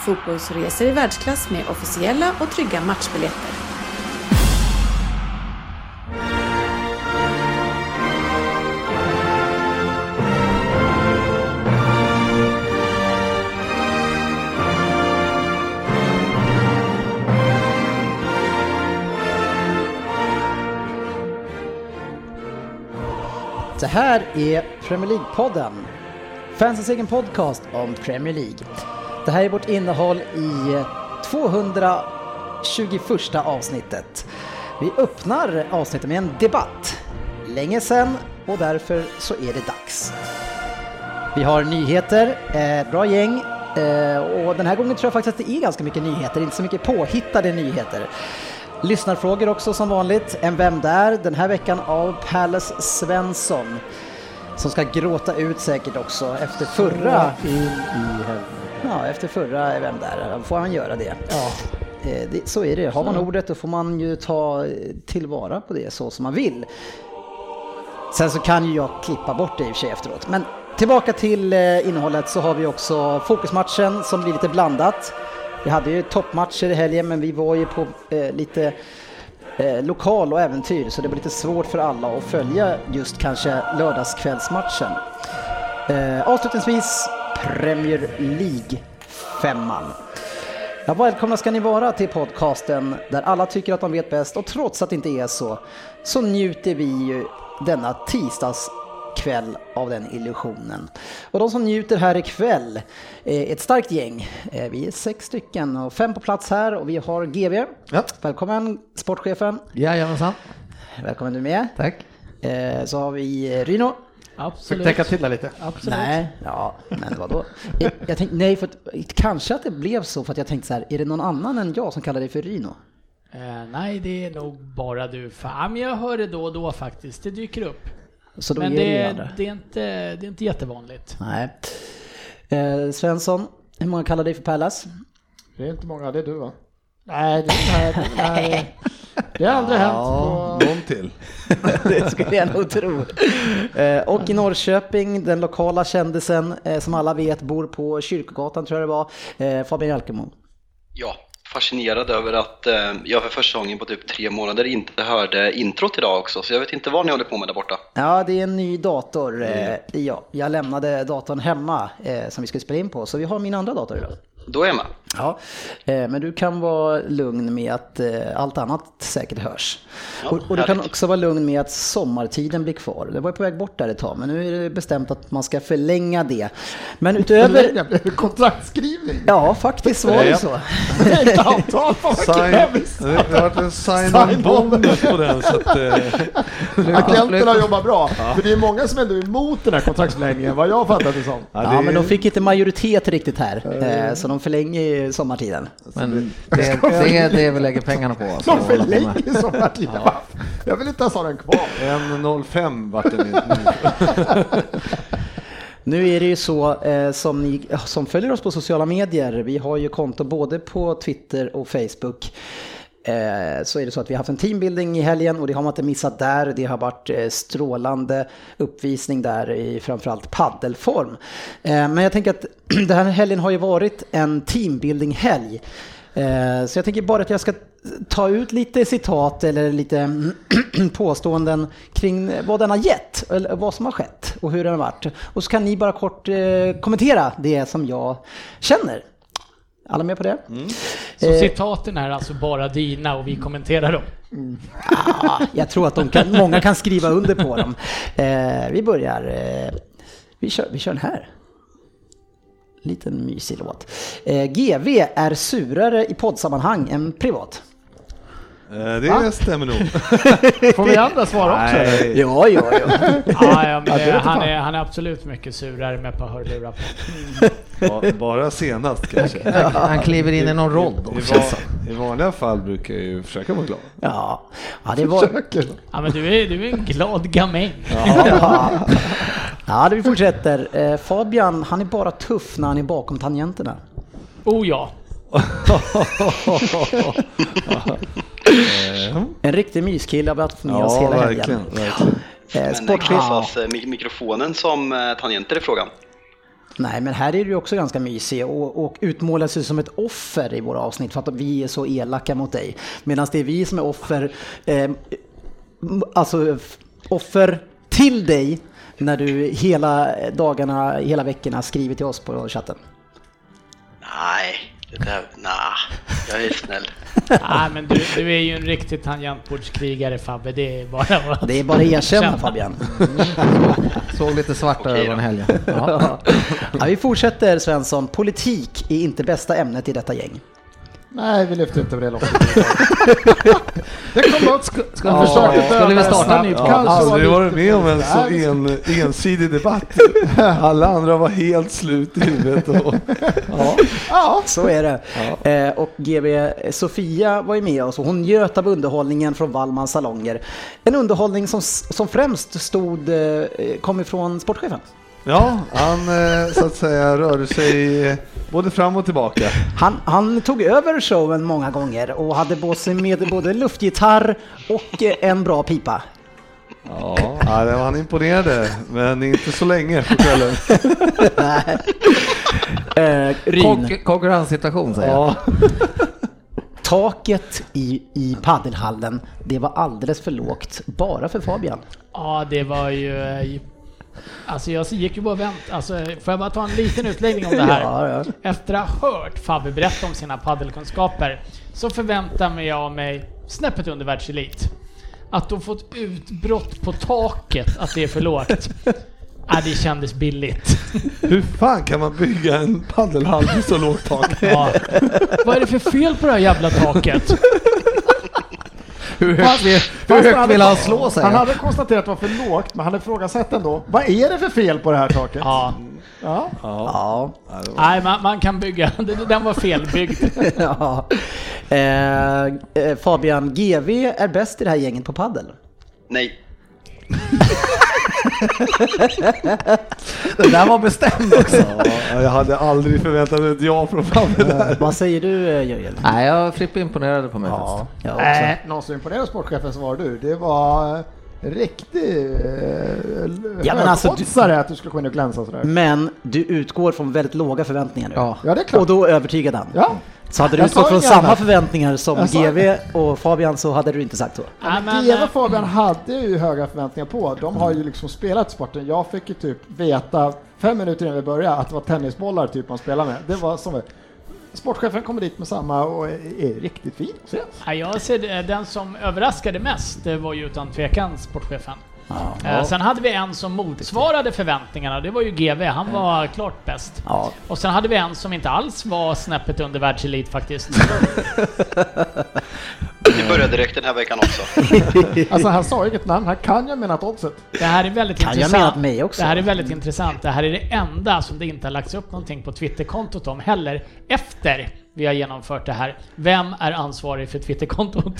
fotbollsresor i världsklass med officiella och trygga matchbiljetter. Det här är Premier League-podden. Fansens egen podcast om Premier League. Det här är vårt innehåll i 221 avsnittet. Vi öppnar avsnittet med en debatt. Länge sedan och därför så är det dags. Vi har nyheter, eh, bra gäng eh, och den här gången tror jag faktiskt att det är ganska mycket nyheter, inte så mycket påhittade nyheter. Lyssnarfrågor också som vanligt. En Vem där? Den här veckan av Palace Svensson. Som ska gråta ut säkert också efter förra... In i helvete. Ja, efter förra Vem där? Får han göra det? Ja. Eh, det, så är det. Har man ordet då får man ju ta eh, tillvara på det så som man vill. Sen så kan ju jag klippa bort det i och för sig efteråt. Men tillbaka till eh, innehållet så har vi också fokusmatchen som blir lite blandat. Vi hade ju toppmatcher i helgen men vi var ju på eh, lite eh, lokal och äventyr så det blir lite svårt för alla att följa just kanske lördagskvällsmatchen. Eh, avslutningsvis Premier League-femman. Ja, välkomna ska ni vara till podcasten där alla tycker att de vet bäst och trots att det inte är så, så njuter vi ju denna tisdags tisdagskväll av den illusionen. Och de som njuter här ikväll är ett starkt gäng. Eh, Vi är sex stycken och fem på plats här och vi har GV. Ja. Välkommen sportchefen. Jajamensan. Välkommen du med. Tack. Eh, Så har vi eh, Ryno. Försök täcka till det lite. Absolut. Nej, ja, men vadå? Jag, jag tänkte, nej, för att, kanske att det blev så för att jag tänkte så här, är det någon annan än jag som kallar dig för Ryno? Eh, nej, det är nog bara du. Fan, men jag hör det då och då faktiskt. Det dyker upp. Så då men är det, det, det, är inte, det är inte jättevanligt. Nej. Eh, Svensson, hur många kallar dig för Pallas? Det är inte många, det är du va? Nej, det är, nej, det har aldrig hänt. Ja, På, någon till. det skulle jag nog tro. Eh, och i Norrköping, den lokala kändisen eh, som alla vet bor på Kyrkogatan tror jag det var, eh, Fabian Jalkemo. Ja, fascinerad över att eh, jag för första gången på typ tre månader inte hörde introt idag också, så jag vet inte vad ni håller på med där borta. Ja, det är en ny dator. Eh, ja, jag lämnade datorn hemma eh, som vi skulle spela in på, så vi har min andra dator idag. Då är jag med. Ja, eh, men du kan vara lugn med att eh, allt annat säkert hörs. Ja, och, och du kan också vara lugn med att sommartiden blir kvar. Det var ju på väg bort där ett tag, men nu är det bestämt att man ska förlänga det. Men utöver... förlänga, kontraktskrivning? Ja, faktiskt var det Ja. så. Ett avtal, fan det har varit en Sign-on. sign-on-bonus på den så att... Eh, Agenterna jobbar bra, för det är många som ändå är emot den här kontraktsförlängningen, vad jag fattat det som. ja, Ja, men de fick inte majoritet riktigt här, eh, så de förlänger sommartiden. Men det, det är det vi lägger pengarna på. Alltså, De att hålla på med. förlänger sommartiden. Va? Jag vill inte ens ha den kvar. En 05 vart det nu. Nu är det ju så eh, som ni som följer oss på sociala medier, vi har ju konto både på Twitter och Facebook. Eh, så är det så att vi har haft en teambuilding i helgen och det har man inte missat där. Det har varit eh, strålande uppvisning där i framförallt paddelform. Eh, men jag tänker att den här helgen har ju varit en teambuilding-helg. Så jag tänker bara att jag ska ta ut lite citat eller lite påståenden kring vad den har gett, eller vad som har skett och hur den har varit. Och så kan ni bara kort kommentera det som jag känner. Alla med på det? Så Eh, citaten är alltså bara dina och vi kommenterar dem. Ja, jag tror att de kan, många kan skriva under på dem. Eh, vi börjar. Eh, vi, kör, vi kör den här. Liten mysig låt. Eh, GV är surare i poddsammanhang än privat. Eh, Det stämmer nog. Får vi andra svara också? eller? Nej. Ja, ja, ja. Ja, ja, men Ja, det det, han, är, han är absolut mycket surare med ett par hörlurar på. Ba- Bara senast kanske. Han kliver in i någon roll då. I, va, I vanliga fall brukar jag ju försöka vara glad. Ja, ja det var... Försöker. Ja men du är, du är en glad gamäng. Ja. ja, det vi fortsätter. Eh, Fabian, han är bara tuff när han är bakom tangenterna. Oh ja. En riktig myskille har vi haft med oss Ja, hela verkligen. helgen. verkligen. Eh, Men sportchef... klassas eh, mik- mikrofonen som eh, tangenter i frågan? Nej, men här är du ju också ganska mysig och, och utmålar sig som ett offer i våra avsnitt för att vi är så elaka mot dig. Medan det är vi som är offer, eh, alltså offer till dig när du hela dagarna, hela veckorna skriver till oss på chatten. Nej, det där, nah, jag är snäll. Nej men du, du är ju en riktig tangentbordskrigare Fabbe, det är bara att... Det är bara att erkänna Känna. Fabian. Såg lite svarta Okej då. i helgen. Ja. Ja, vi fortsätter Svensson. Politik är inte bästa ämnet i detta gäng. Nej, vi lyfter inte över det loppet. Det kommer upp, ska, ska Ja, vi försöka döda skulle vi det starta en snabbt? ny Jag podd? har Kanske var aldrig varit med om en så en, ensidig debatt. Alla andra var helt slut i huvudet. Och, ja. Ja, Så är det. Eh, och GB Sofia var ju med oss och hon njöt av underhållningen från Wallmans salonger. En underhållning som, som främst stod, eh, kom ifrån sportchefen. Ja, han eh, så att säga rörde sig eh, både fram och tillbaka. Han, han tog över showen många gånger och hade på sig med både luftgitarr och eh, en bra pipa. Ja, ja, det var han imponerade, men inte så länge på kvällen. Eh, Ryn, Konk- konkurrenssituation säger jag. Ja, taket i, i paddelhallen, det var alldeles för lågt bara för Fabian. Ja, det var ju... Alltså jag gick ju bara och vänt. Alltså, får jag bara ta en liten utläggning om det här? Ja, ja. Efter att ha hört Fabbe berätta om sina paddelkunskaper så förväntar mig jag mig snäppet under världselit. Att då få ett utbrott på taket, att det är för lågt. Ja, det kändes billigt. hur fan kan man bygga en paddelhall med så lågt tak? Ja. Vad är det för fel på det här jävla taket? Hur högt vill, hur högt vill han slå sig? Han hade konstaterat att det var för lågt, men han hade ifrågasatt ändå. Vad är det för fel på det här taket? Ja. Ja. Ja. Nej, man, man kan bygga. Den var felbyggd. ja. Eh, eh, Fabian, GV är bäst i det här gänget på paddel. Nej, Det där var bestämd också. Ja, jag hade aldrig förväntat mig ett ja från Fabbe där. Vad säger du eh, Jörgen? Nej, jag Frippe imponerade på mig Ja, faktiskt. Nej, någon som imponerade sportchefen så var du. Det var eh, riktig eh, Ja, men alltså, högoddsare att du skulle gå in och glänsa sådär. Men du utgår från väldigt låga förväntningar nu. Ja. Ja, det är klart. Och då övertygade han. Ja. Så hade du utgått från samma annat. förväntningar som Jag sa- GV och Fabian så hade du inte sagt så. Ja, Men men, Eva eh, och Fabian hade ju höga förväntningar på. De har ju liksom spelat sporten. Jag fick ju typ veta fem minuter innan vi började att det var tennisbollar typ man spelar med. Det var som Sportchefen kommer dit med samma och är, är riktigt fin. Ja, jag ser det, den som överraskade mest det var ju utan tvekan sportchefen. Eh, Sen hade vi en som motsvarade förväntningarna, det var ju GV. Han var klart bäst. Ja. Och sen hade vi en som inte alls var snäppet under världselit faktiskt. det började direkt den här veckan också. Alltså han sa inget namn, han kan ju ha menat oddset. Det här är väldigt Kan jag intressant. menat mig också? Det här är väldigt intressant. Det här är det enda som det inte har lagts upp någonting på Twitterkontot om heller, efter vi har genomfört det här. Vem är ansvarig för Twitterkontot?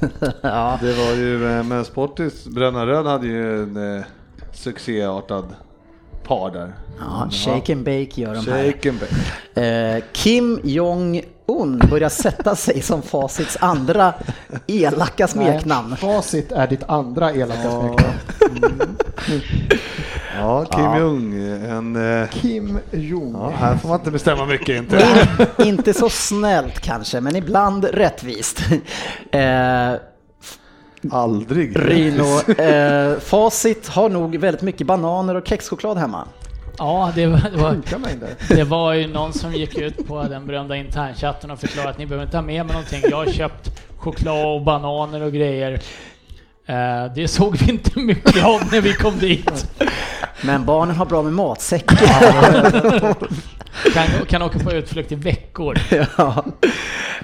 ja. Det var ju, eh, men Sportis, Bröderna Röd hade ju en eh, succéartad par där. ja, shake and bake gör de här. Shake and bake. Eh, Kim Jong-Un börjar sätta sig som Facits andra elaka smeknamn. Facit är ditt andra elaka smeknamn. Ja, Kim Jong, en... eh, Kim Jong. Ja, här får man inte bestämma mycket inte. In, inte så snällt kanske, men ibland rättvist. Eh, Aldrig. Rino, eh, Facit har nog väldigt mycket bananer och kexchoklad hemma. Ja, det var, det var, det var ju någon som gick ut på den berömda internchatten och förklarade att ni behöver inte ha med mig någonting. Jag har köpt choklad och bananer och grejer. Eh, det såg vi inte mycket av när vi kom dit. Men barnen har bra med matsäckar. Kan, kan åka på utflykt i veckor. ja.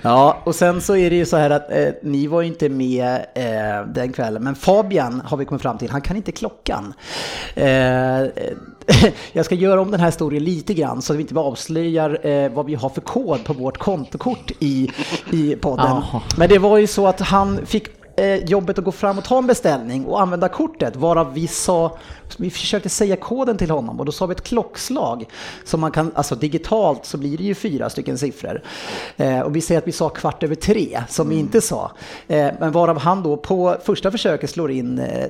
Ja, och sen så är det ju så här att eh, ni var ju inte med eh, den kvällen, men Fabian har vi kommit fram till, han kan inte klockan. Eh, jag ska göra om den här historien lite grann så att vi inte avslöjar eh, vad vi har för kod på vårt kontokort i, i podden. Jaha. Men det var ju så att han fick jobbet att gå fram och ta en beställning och använda kortet varav vi sa, vi försökte säga koden till honom och då sa vi ett klockslag som man kan, alltså digitalt så blir det ju fyra stycken siffror. Eh, och vi säger att vi sa kvart över tre som vi inte sa. Eh, men varav han då på första försöket slår in eh,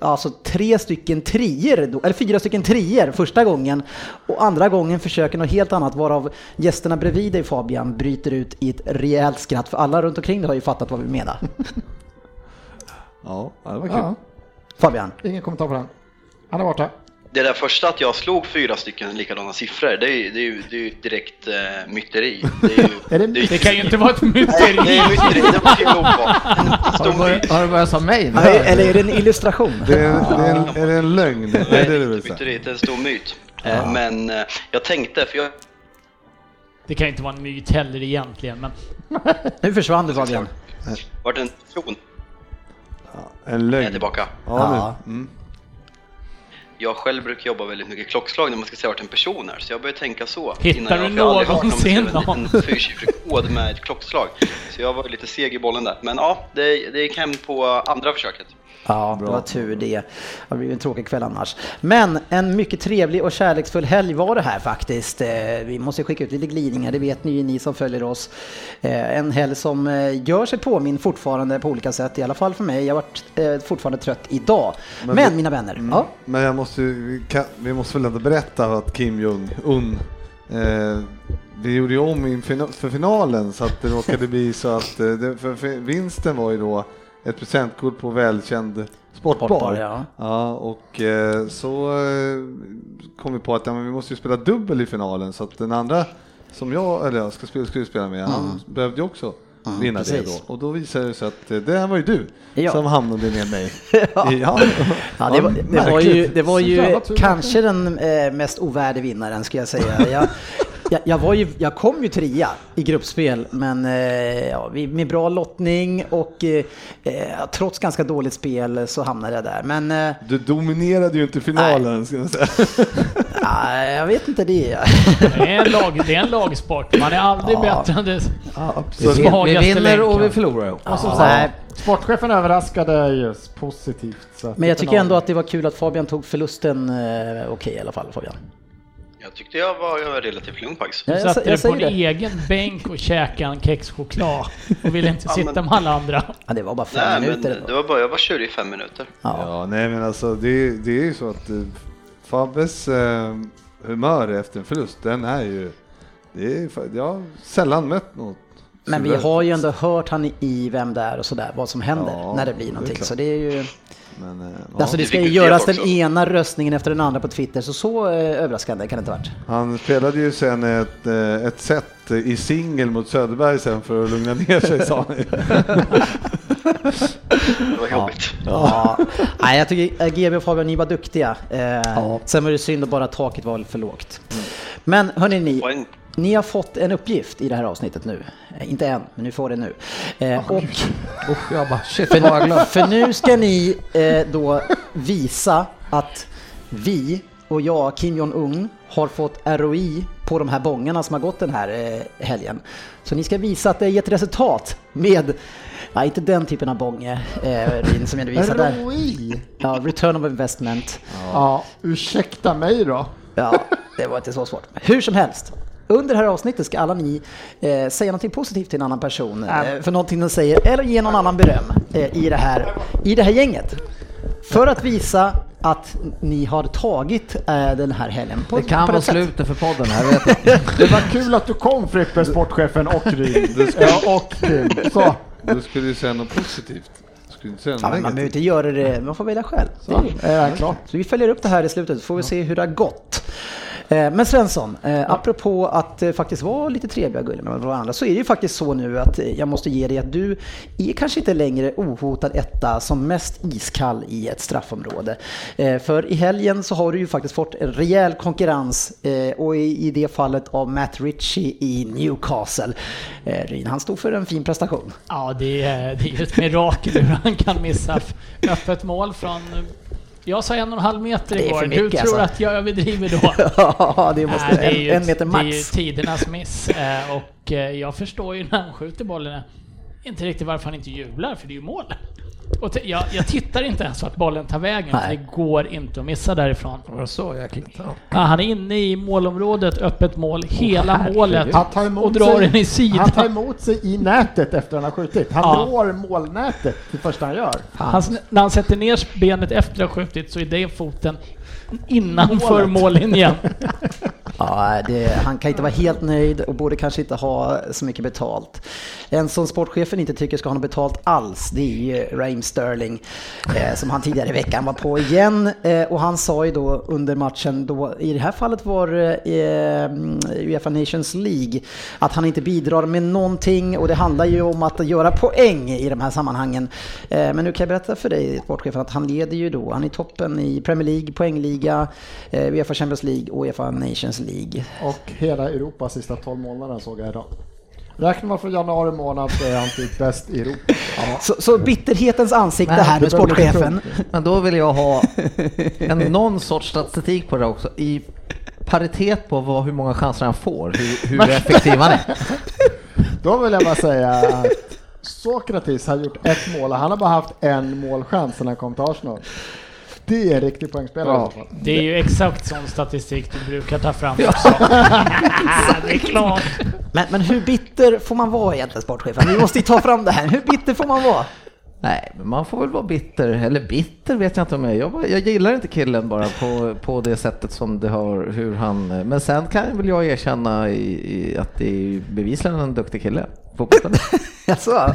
alltså tre stycken trier, då, eller fyra stycken trier första gången och andra gången försöker något helt annat varav gästerna bredvid dig Fabian bryter ut i ett rejält skratt för alla runt omkring dig har ju fattat vad vi menar. Ja, det var kul. Ja, Fabian? ingen kommentar på den. Han är borta. Det där första att jag slog fyra stycken likadana siffror, det är ju, det är ju, det är ju direkt äh, myteri. Det, är ju, Är det det, Det kan ju inte vara ett Nej, det myteri. är myteri, det måste ju nog vara. En Har du börjat, som mig nu? Nej, eller är det en illustration? Det är, det är, en, är det en lögn? Det är det du? Myteri, det är en stor myt. Eh, Men eh, jag tänkte, för jag Det kan ju inte vara en myt heller egentligen, men Nu försvann du Fabian. har varit en person En är lögn? tillbaka. Ja, nu. Mm. Jag själv brukar jobba väldigt mycket klockslag när man ska säga vart en person är, så jag började tänka så. Hittar innan du jag, jag någonsin någon? En fyrsiffrig kod med ett klockslag. Så jag var lite seg i bollen där. Men ja, det, det gick hem på andra försöket. Ja, det var tur det. Det har blivit en tråkig kväll annars. Men en mycket trevlig och kärleksfull helg var det här faktiskt. Eh, Vi måste skicka ut lite glidningar, det vet ni ju ni som följer oss. Eh, En helg som eh, gör sig påminn fortfarande på olika sätt, i alla fall för mig. Jag har varit fortfarande trött idag. Men, Men vi- mina vänner, ja. Men jag måste, vi, kan, vi måste väl ändå berätta att Kim Jong-Un eh, vi gjorde ju om för finalen så att det råkade bli så att för vinsten var ju då ett presentkort på välkänd sportbar. Sportbar, ja. Ja, och eh, så eh, kom vi på att ja, men vi måste ju spela dubbel i finalen så att den andra som jag, eller jag ska spela, skulle spela med, han behövde ju också vinna det Mm. precis. då. Och då visade det sig att eh, det här var ju du Ja. som hamnade med mig. Ja. Ja. Ja, det, var, det var ju, det var ju kanske den eh, mest ovärde vinnaren ska jag säga. Jag, jag, jag, var ju, jag kom ju trea i gruppspel, men eh, ja, med bra lottning och eh, eh, trots ganska dåligt spel så hamnade jag där. Men eh, Du dominerade ju inte finalen ska jag säga. ja, jag vet inte det. det är en, lag, det är en lagsport. Man är aldrig Ja. bättre än det vin, vi vinner och vi förlorar. Och som Ja. sagt, sportchefen överraskade just positivt. Men jag tycker ändå att det var kul att Fabian tog förlusten eh, okej i alla fall. Fabian. Jag tyckte jag var, jag var relativt lugn faktiskt. Du jag, satte dig på en det. egen bänk och käkade en kexchoklad och ville inte Ja, sitta men- med alla andra. Ja, det var bara fem Nej, men minuter. det var bara, jag var tjurig i fem minuter. Ja. Ja, nej men alltså det, det är ju så att eh, Fabbes eh, humör efter en förlust, den är ju, det är, jag har sällan mött något. Men vi har ju ändå hört han i- Vem där och sådär, vad som händer Ja, när det blir det är någonting. klart. Så det är ju... Men, eh, ja. Alltså det ska ju göras den ena röstningen efter den andra på Twitter, så så eh, överraskande kan det inte ha varit. Han spelade ju sen ett, eh, ett set i singel mot Söderberg sen för att lugna ner sig sa han. Det var jobbigt. Ja. Nej, jag tycker GB och Fabian, ni var duktiga. Eh, Sen var det synd att bara taket var för lågt. Men hörni ni, ni har fått en uppgift i det här avsnittet nu. Eh, Inte än, men ni får det nu. Eh, och Usch, jag bara shit glömt. För nu ska ni eh, då visa att vi och jag, Kim Jong-Un, har fått ROI på de här bongarna som har gått den här eh, helgen. Så ni ska visa att det gett resultat med, ja, inte den typen av bånge eh, som jag visar där. ROI? Ja, return of investment. Ja, ursäkta mig då. Ja, det var inte så svårt. Hur som helst. Under det här avsnittet ska alla ni eh, säga något positivt till en annan person eh, för någonting de säger eller ge någon annan beröm eh, i, det här, i det här gänget. För att visa att ni har tagit eh, den här helgen på, Det kan på vara sätt. slutet för podden här vet jag. Det var kul att du kom Frippe, sportchefen och Ryn. Ja, och. Så, Du skulle ju säga något positivt. Säga Ja, man behöver inte göra det, man får välja själv. så är det klart. Så vi följer upp det här i slutet, så får vi se hur det har gått. Eh, Men Svensson, eh, apropå att det faktiskt var lite trevliga och gulliga med varandra så är det ju faktiskt så nu att eh, jag måste ge dig att du är kanske inte längre ohotad etta som mest iskall i ett straffområde. Eh, För i helgen så har du ju faktiskt fått en rejäl konkurrens eh, och i i det fallet av Matt Ritchie i Newcastle. Eh, Ryn, han stod för en fin prestation. Ja, det är, det är ju ett mirakel hur han kan missa öppet mål från... Jag sa en och en halv meter igår. för Du mycket, tror alltså. att jag överdriver då? Ja, det måste Nej, det är en, ju, en meter Det är ju max. tidernas miss. Eh, Och eh, jag förstår ju när han skjuter bollen inte riktigt varför han inte jublar, för det är ju mål. Och jag, jag tittar inte ens vart bollen tar vägen, för Nej. det går inte att missa därifrån. Var så jäkligt? Ja. Ja, han är inne i målområdet, öppet mål, hela målet och drar sig, den i sidan. Han tar emot sig i nätet efter han har skjutit. Han Ja. når målnätet det första han gör. Han, när han sätter ner benet efter att ha skjutit så är det foten innanför mållinjen. Ja, det, han kan inte vara helt nöjd och borde kanske inte ha så mycket betalt. En som sportchefen inte tycker ska ha något betalt alls, det är ju Raheem Sterling. Eh, som han tidigare i veckan var på igen. Eh, och han sa ju då under matchen, då, i det här fallet var det eh, Uefa Nations League, att han inte bidrar med någonting och det handlar ju om att göra poäng i de här sammanhangen. Eh, men nu kan jag berätta för dig, sportchefen, att han leder ju då, han är toppen i Premier League, poängliga, eh, Uefa Champions League och Uefa Nations League. Och hela Europas sista 12 månaderna såg jag idag. Räknar man från januari månad så är han typ bäst i Europa. Så, så bitterhetens ansikte Nej, här med sportchefen. Men då vill jag ha en, någon sorts statistik på det också. I paritet på vad, hur många chanser han får, hur, hur effektiv han är. Då vill jag bara säga att Sokratis har gjort ett mål och han har bara haft en målchans sedan han kom till Arsenal. Det är en riktig poängspelare fall. Det är ju exakt sån statistik du brukar ta fram också. det är klart. Men, men hur bitter får man vara egentligen sportchefen? Vi måste ju ta fram det här. Hur bitter får man vara? Nej, men man får väl vara bitter, eller bitter vet jag inte om jag är. Jag, bara- jag gillar inte killen bara på, på det sättet som det har, hur han... Men sen kan väl jag erkänna i, i att det är bevisligen en duktig kille. Fotbollsspelare. Alltså,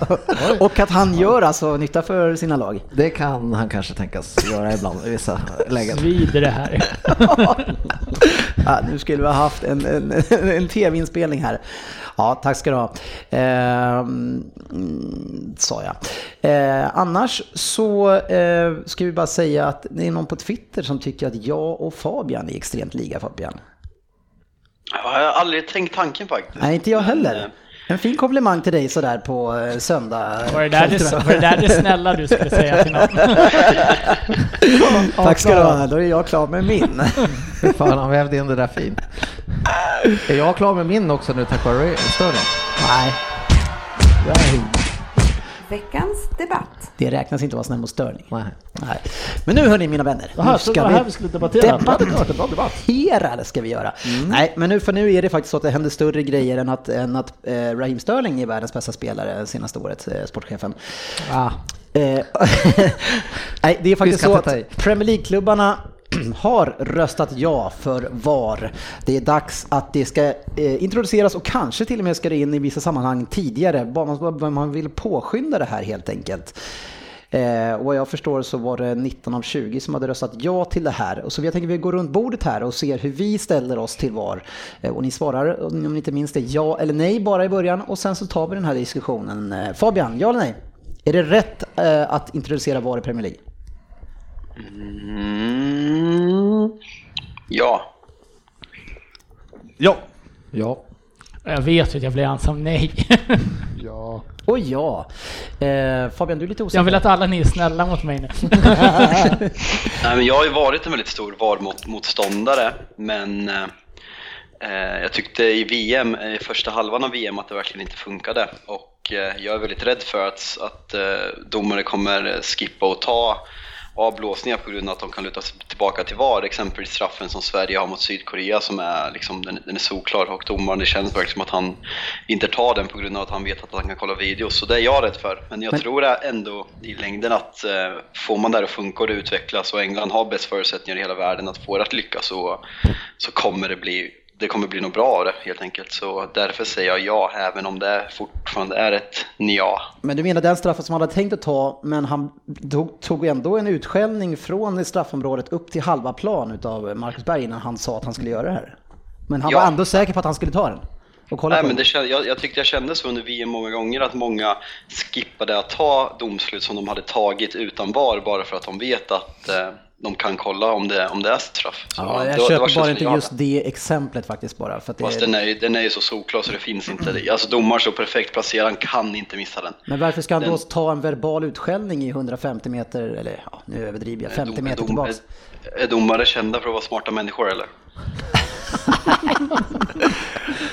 och att han gör alltså nytta för sina lag. Det kan han kanske tänkas göra ibland i vissa lägen. Svider det här. Ja, nu skulle vi ha haft en, en, en tv-inspelning här. Ja, tack ska du ha. Mm, sa jag. Eh, annars så eh, ska vi bara säga att det är någon på Twitter som tycker att jag och Fabian är extremt liga Fabian. Jag har aldrig tänkt tanken faktiskt. Nej, inte jag Men, heller. En fin komplimang till dig sådär på eh, söndag. Var det, där det, var det där det snälla du skulle säga till någon? Tack ska du ha, då är jag klar med min. Fy Fan, han vävde in det där fint. Är jag klar med min också nu tack vare Sterling? Nej, Veckans debatt. det räknas inte att vara snäll mot störning. Nej. Nej. Men nu hörni mina vänner, Det här, nu så det här vi skulle debattera. Debattera det ska vi göra. Nej, men nu, för nu är det faktiskt så att det händer större grejer än att, än att eh, Raheem Sterling är världens bästa spelare senaste året, eh, sportchefen. Ah. Eh, Nej, det är faktiskt ska så att Premier League-klubbarna har röstat ja för VAR. Det är dags att det ska eh, introduceras och kanske till och med ska det in i vissa sammanhang tidigare. Bara man, man vill påskynda det här helt enkelt. Eh, och vad jag förstår så var det 19 av 20 som hade röstat ja till det här. Och så jag tänker vi går runt bordet här och ser hur vi ställer oss till VAR. Eh, och ni svarar, om ni inte minns det, ja eller nej bara i början. Och sen så tar vi den här diskussionen. Eh, Fabian, ja eller nej? Är det rätt eh, att introducera VAR i Premier League? Mm, ja. Ja, Ja. Jag vet att jag blir ensam nej. Ja. Och ja. Eh, Fabian, du är lite osäker. Jag vill att alla ni är snälla mot mig nu. Nej, men jag har ju varit en väldigt stor VAR-motståndare, men eh, eh, jag tyckte i VM, i första halvan av VM, att det verkligen inte funkade. Och eh, jag är väldigt rädd för att, att eh, domare kommer skippa och ta avblåsningar på grund av att de kan luta sig tillbaka till VAR. Exempelvis straffen som Sverige har mot Sydkorea som är, liksom, den, den är solklar och domaren, det känns verkligen som att han inte tar den på grund av att han vet att han kan kolla videos. Så det är jag rädd för. Men jag Men- tror ändå i längden att eh, får man det att funka och det utvecklas och England har bäst förutsättningar i hela världen att få det att lyckas så, så kommer det bli det kommer bli något bra av det helt enkelt. Så därför säger jag ja, även om det fortfarande är ett nja. Men du menar den straffen som han hade tänkt att ta, men han tog, ändå en utskällning från straffområdet upp till halva plan utav Marcus Berg innan han sa att han skulle göra det här? Men han Ja. var ändå säker på att han skulle ta den. Nej, men det, kän- jag, jag tyckte jag kände så under VM många gånger att många skippade att ta domslut som de hade tagit utan VAR bara för att de vet att eh, de kan kolla om det, om det är straff. Så Ja, det jag det köper bara känslan inte just hade. det exemplet faktiskt bara. För att det Fast är... den är, ju- den är ju så solklar så det finns inte. Alltså domaren så perfekt placerad, han kan inte missa den. Men varför ska han då Den- ta en verbal utskällning i 150 meter, eller ja, nu överdriver jag, 50 Dom- meter dom- tillbaks? Är, är domare kända för att vara smarta människor eller?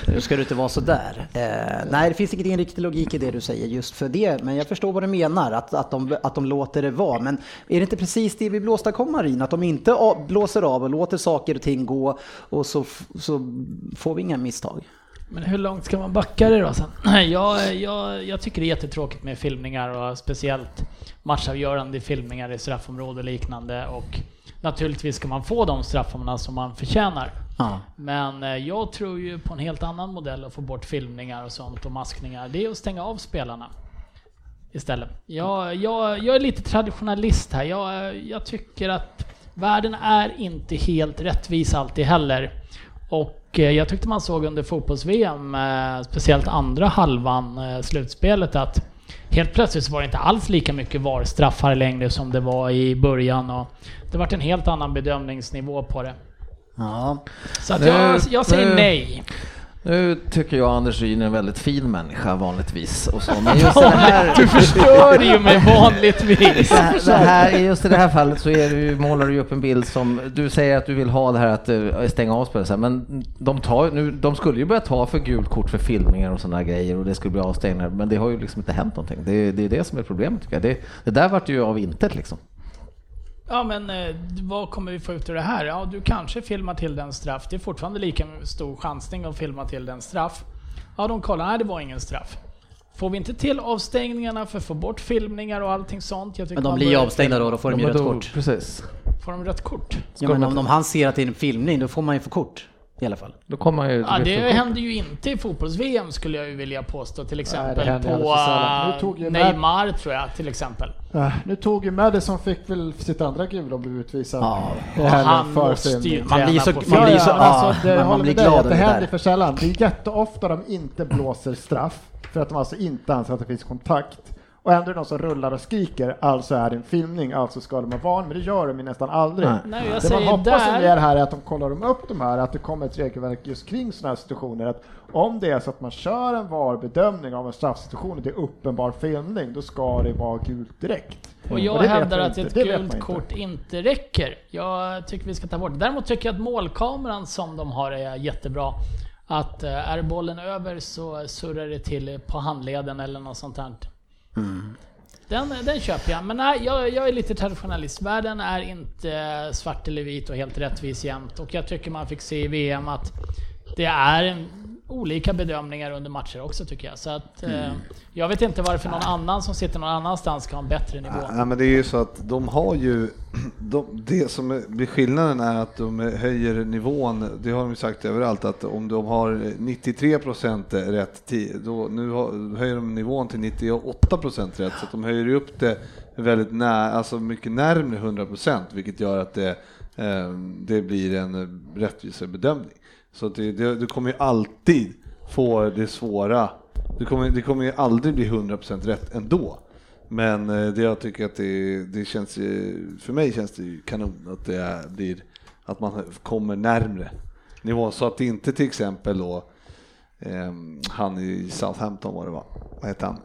Nu ska du inte vara sådär. Eh, nej, det finns ingen riktig logik i det du säger just för det, men jag förstår vad du menar, att, att, de, att de låter det vara. Men är det inte precis det vi vill åstadkomma Rin? Att de inte blåser av och låter saker och ting gå och så, så får vi inga misstag? Men hur långt ska man backa det då sen? Jag, jag, jag tycker det är jättetråkigt med filmningar och speciellt matchavgörande filmningar i straffområde och liknande och naturligtvis ska man få de straffarna som man förtjänar. Ja. Men eh, jag tror ju på en helt annan modell att få bort filmningar och sånt och maskningar. Det är att stänga av spelarna. Istället. Jag, jag, jag är lite traditionalist här. Jag, eh, jag tycker att världen är inte helt rättvis alltid heller. Och eh, jag tyckte man såg under fotbolls-VM, speciellt andra halvan, slutspelet, att helt plötsligt så var det inte alls lika mycket VAR-straffar längre som det var i början. Och det vart en helt annan bedömningsnivå på det. Ja. Så att Nu- jag, jag säger nu- nej. Nu tycker jag Anders Ryn är en väldigt fin människa vanligtvis och så, men just det här... Du förstör ju mig vanligtvis. Det här, det här, just i det här fallet så är du, målar du upp en bild som, du säger att du vill ha det här att eh, stänga av spelet, men de, tar, nu, de skulle ju börja ta för gult kort för filmningar och sådana grejer och det skulle bli avstängningar, men det har ju liksom inte hänt någonting. Det, det är det som är problemet tycker jag. Det, det där vart ju av intet liksom. Ja men eh, vad kommer vi få ut ur det här? Ja du kanske filmar till den straff. Det är fortfarande lika stor chansning att filma till den straff. Ja de kollar, nej det var ingen straff. Får vi inte till avstängningarna för att få bort filmningar och allting sånt? Jag tycker Men de man blir ju börjar- avstängda då, då får de ju Men rött då- kort. Precis. Får de rött kort? Ja, men om, om han ser att det är en filmning, då får man ju få kort. I alla fall. Då kommer man ju... Ja det händer ju inte i fotbolls-VM skulle jag ju vilja påstå. Till exempel händer på eh, tog ju Neymar tror jag till exempel. Äh, nu tog ju Madison fick väl sitt andra gula och blev utvisad. Ja. helgen Han för måste ju. Man blir så- man Ja, blir ja, så- alltså, ja, det, men jag man håller blir med glad att det det händer där. för sällan. Det är jätteofta de inte blåser straff för att de alltså inte anser att det finns kontakt. Och ändå är det någon som rullar och skriker, alltså är det en filmning, alltså ska de ha varning, men det gör de ju nästan aldrig. Nej. Det man hoppas där- där... här är att de kollar de upp de här, att det kommer ett regelverk just kring sådana här situationer, att om det är så att man kör en VAR-bedömning av en straffsituation och det är uppenbar filmning, då ska det vara gult direkt. Och jag vet hävdar att inte. ett gult inte. kort inte räcker. Jag tycker vi ska ta bort det. Däremot tycker jag att målkameran som de har är jättebra. Att eh, är bollen över så surrar det till på handleden eller något sånt där. Den, den köper jag. Men nej, jag, jag är lite traditionalist. Världen är inte svart eller vit och helt rättvis jämt. Och jag tycker man fick se i VM att det är en, olika bedömningar under matcher också tycker jag. Så att, eh, jag vet inte varför någon annan som sitter någon annanstans ska ha en bättre nivå. Ja, men det är ju så att de har ju, de, det som blir skillnaden är att de höjer nivån, det har de ju sagt överallt, att om de har 93 procent rätt tid, då nu har, höjer de nivån till 98 procent rätt, så att de höjer upp det väldigt nära, alltså mycket närmare 100 procent, vilket gör att det, eh, det blir en rättvisare bedömning. Så att det, det, du kommer ju alltid få det svåra, det kommer, det kommer ju aldrig bli 100 procent rätt ändå. Men eh, det jag tycker att det, det känns, ju- för mig känns det ju kanon att det är, blir, att man kommer närmre nivån så att det inte till exempel då ehm, han i Southampton var det va? Vad heter han?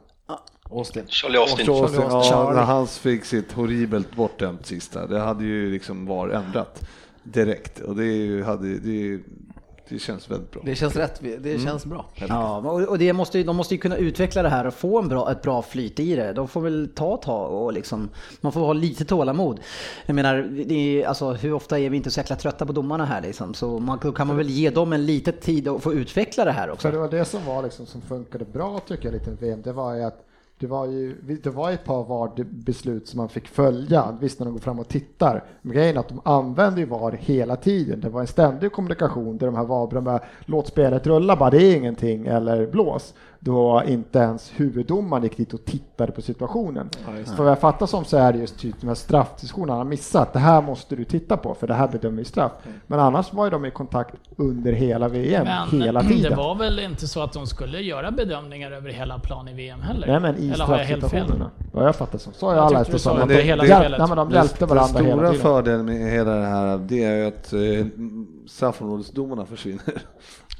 Austin. Charlie Austin. Charlie Austin, ja, när han fick sitt horribelt bortdömt sista, det hade ju liksom var ändrat direkt och det, ju- hade, det, det känns väldigt bra. Det känns rätt, det känns bra. Ja, och det måste, de måste ju kunna utveckla det här och få en bra, ett bra flyt i det. De får väl ta ett tag och liksom, man får ha lite tålamod. Jag menar, det är, alltså, hur ofta är vi inte så jäkla trötta på domarna här liksom? Så man, då kan man väl ge dem en liten tid att få utveckla det här Så också. det var det som var liksom som funkade bra tycker jag lite VM. Det var ju att det var ju det var ett par VAR-beslut som man fick följa, visst när de går fram och tittar. Men grejen är att de använde ju VAR hela tiden. Det var en ständig kommunikation där de här VAR, de låt spelet rulla bara, det är ingenting, eller blås då inte ens huvuddomaren gick dit och tittade på situationen. så vad jag fattar som så är det just typ de här straffdiskussionerna han har missat. Det här måste du titta på för det här bedömer vi straff. Men annars var ju de i kontakt under hela VM, Men hela tiden. det var väl inte så att de skulle göra bedömningar över hela plan i VM heller? Nej men i Eller har jag helt fel? straffsituationerna. Vad jag fattar som. Så har Jag jag alla du sa att det- hela det- spelet. Nej men de Den, hjälpte den varandra hela stora tiden. fördelen med hela det här det är ju att eh, straffområdesdomarna försvinner.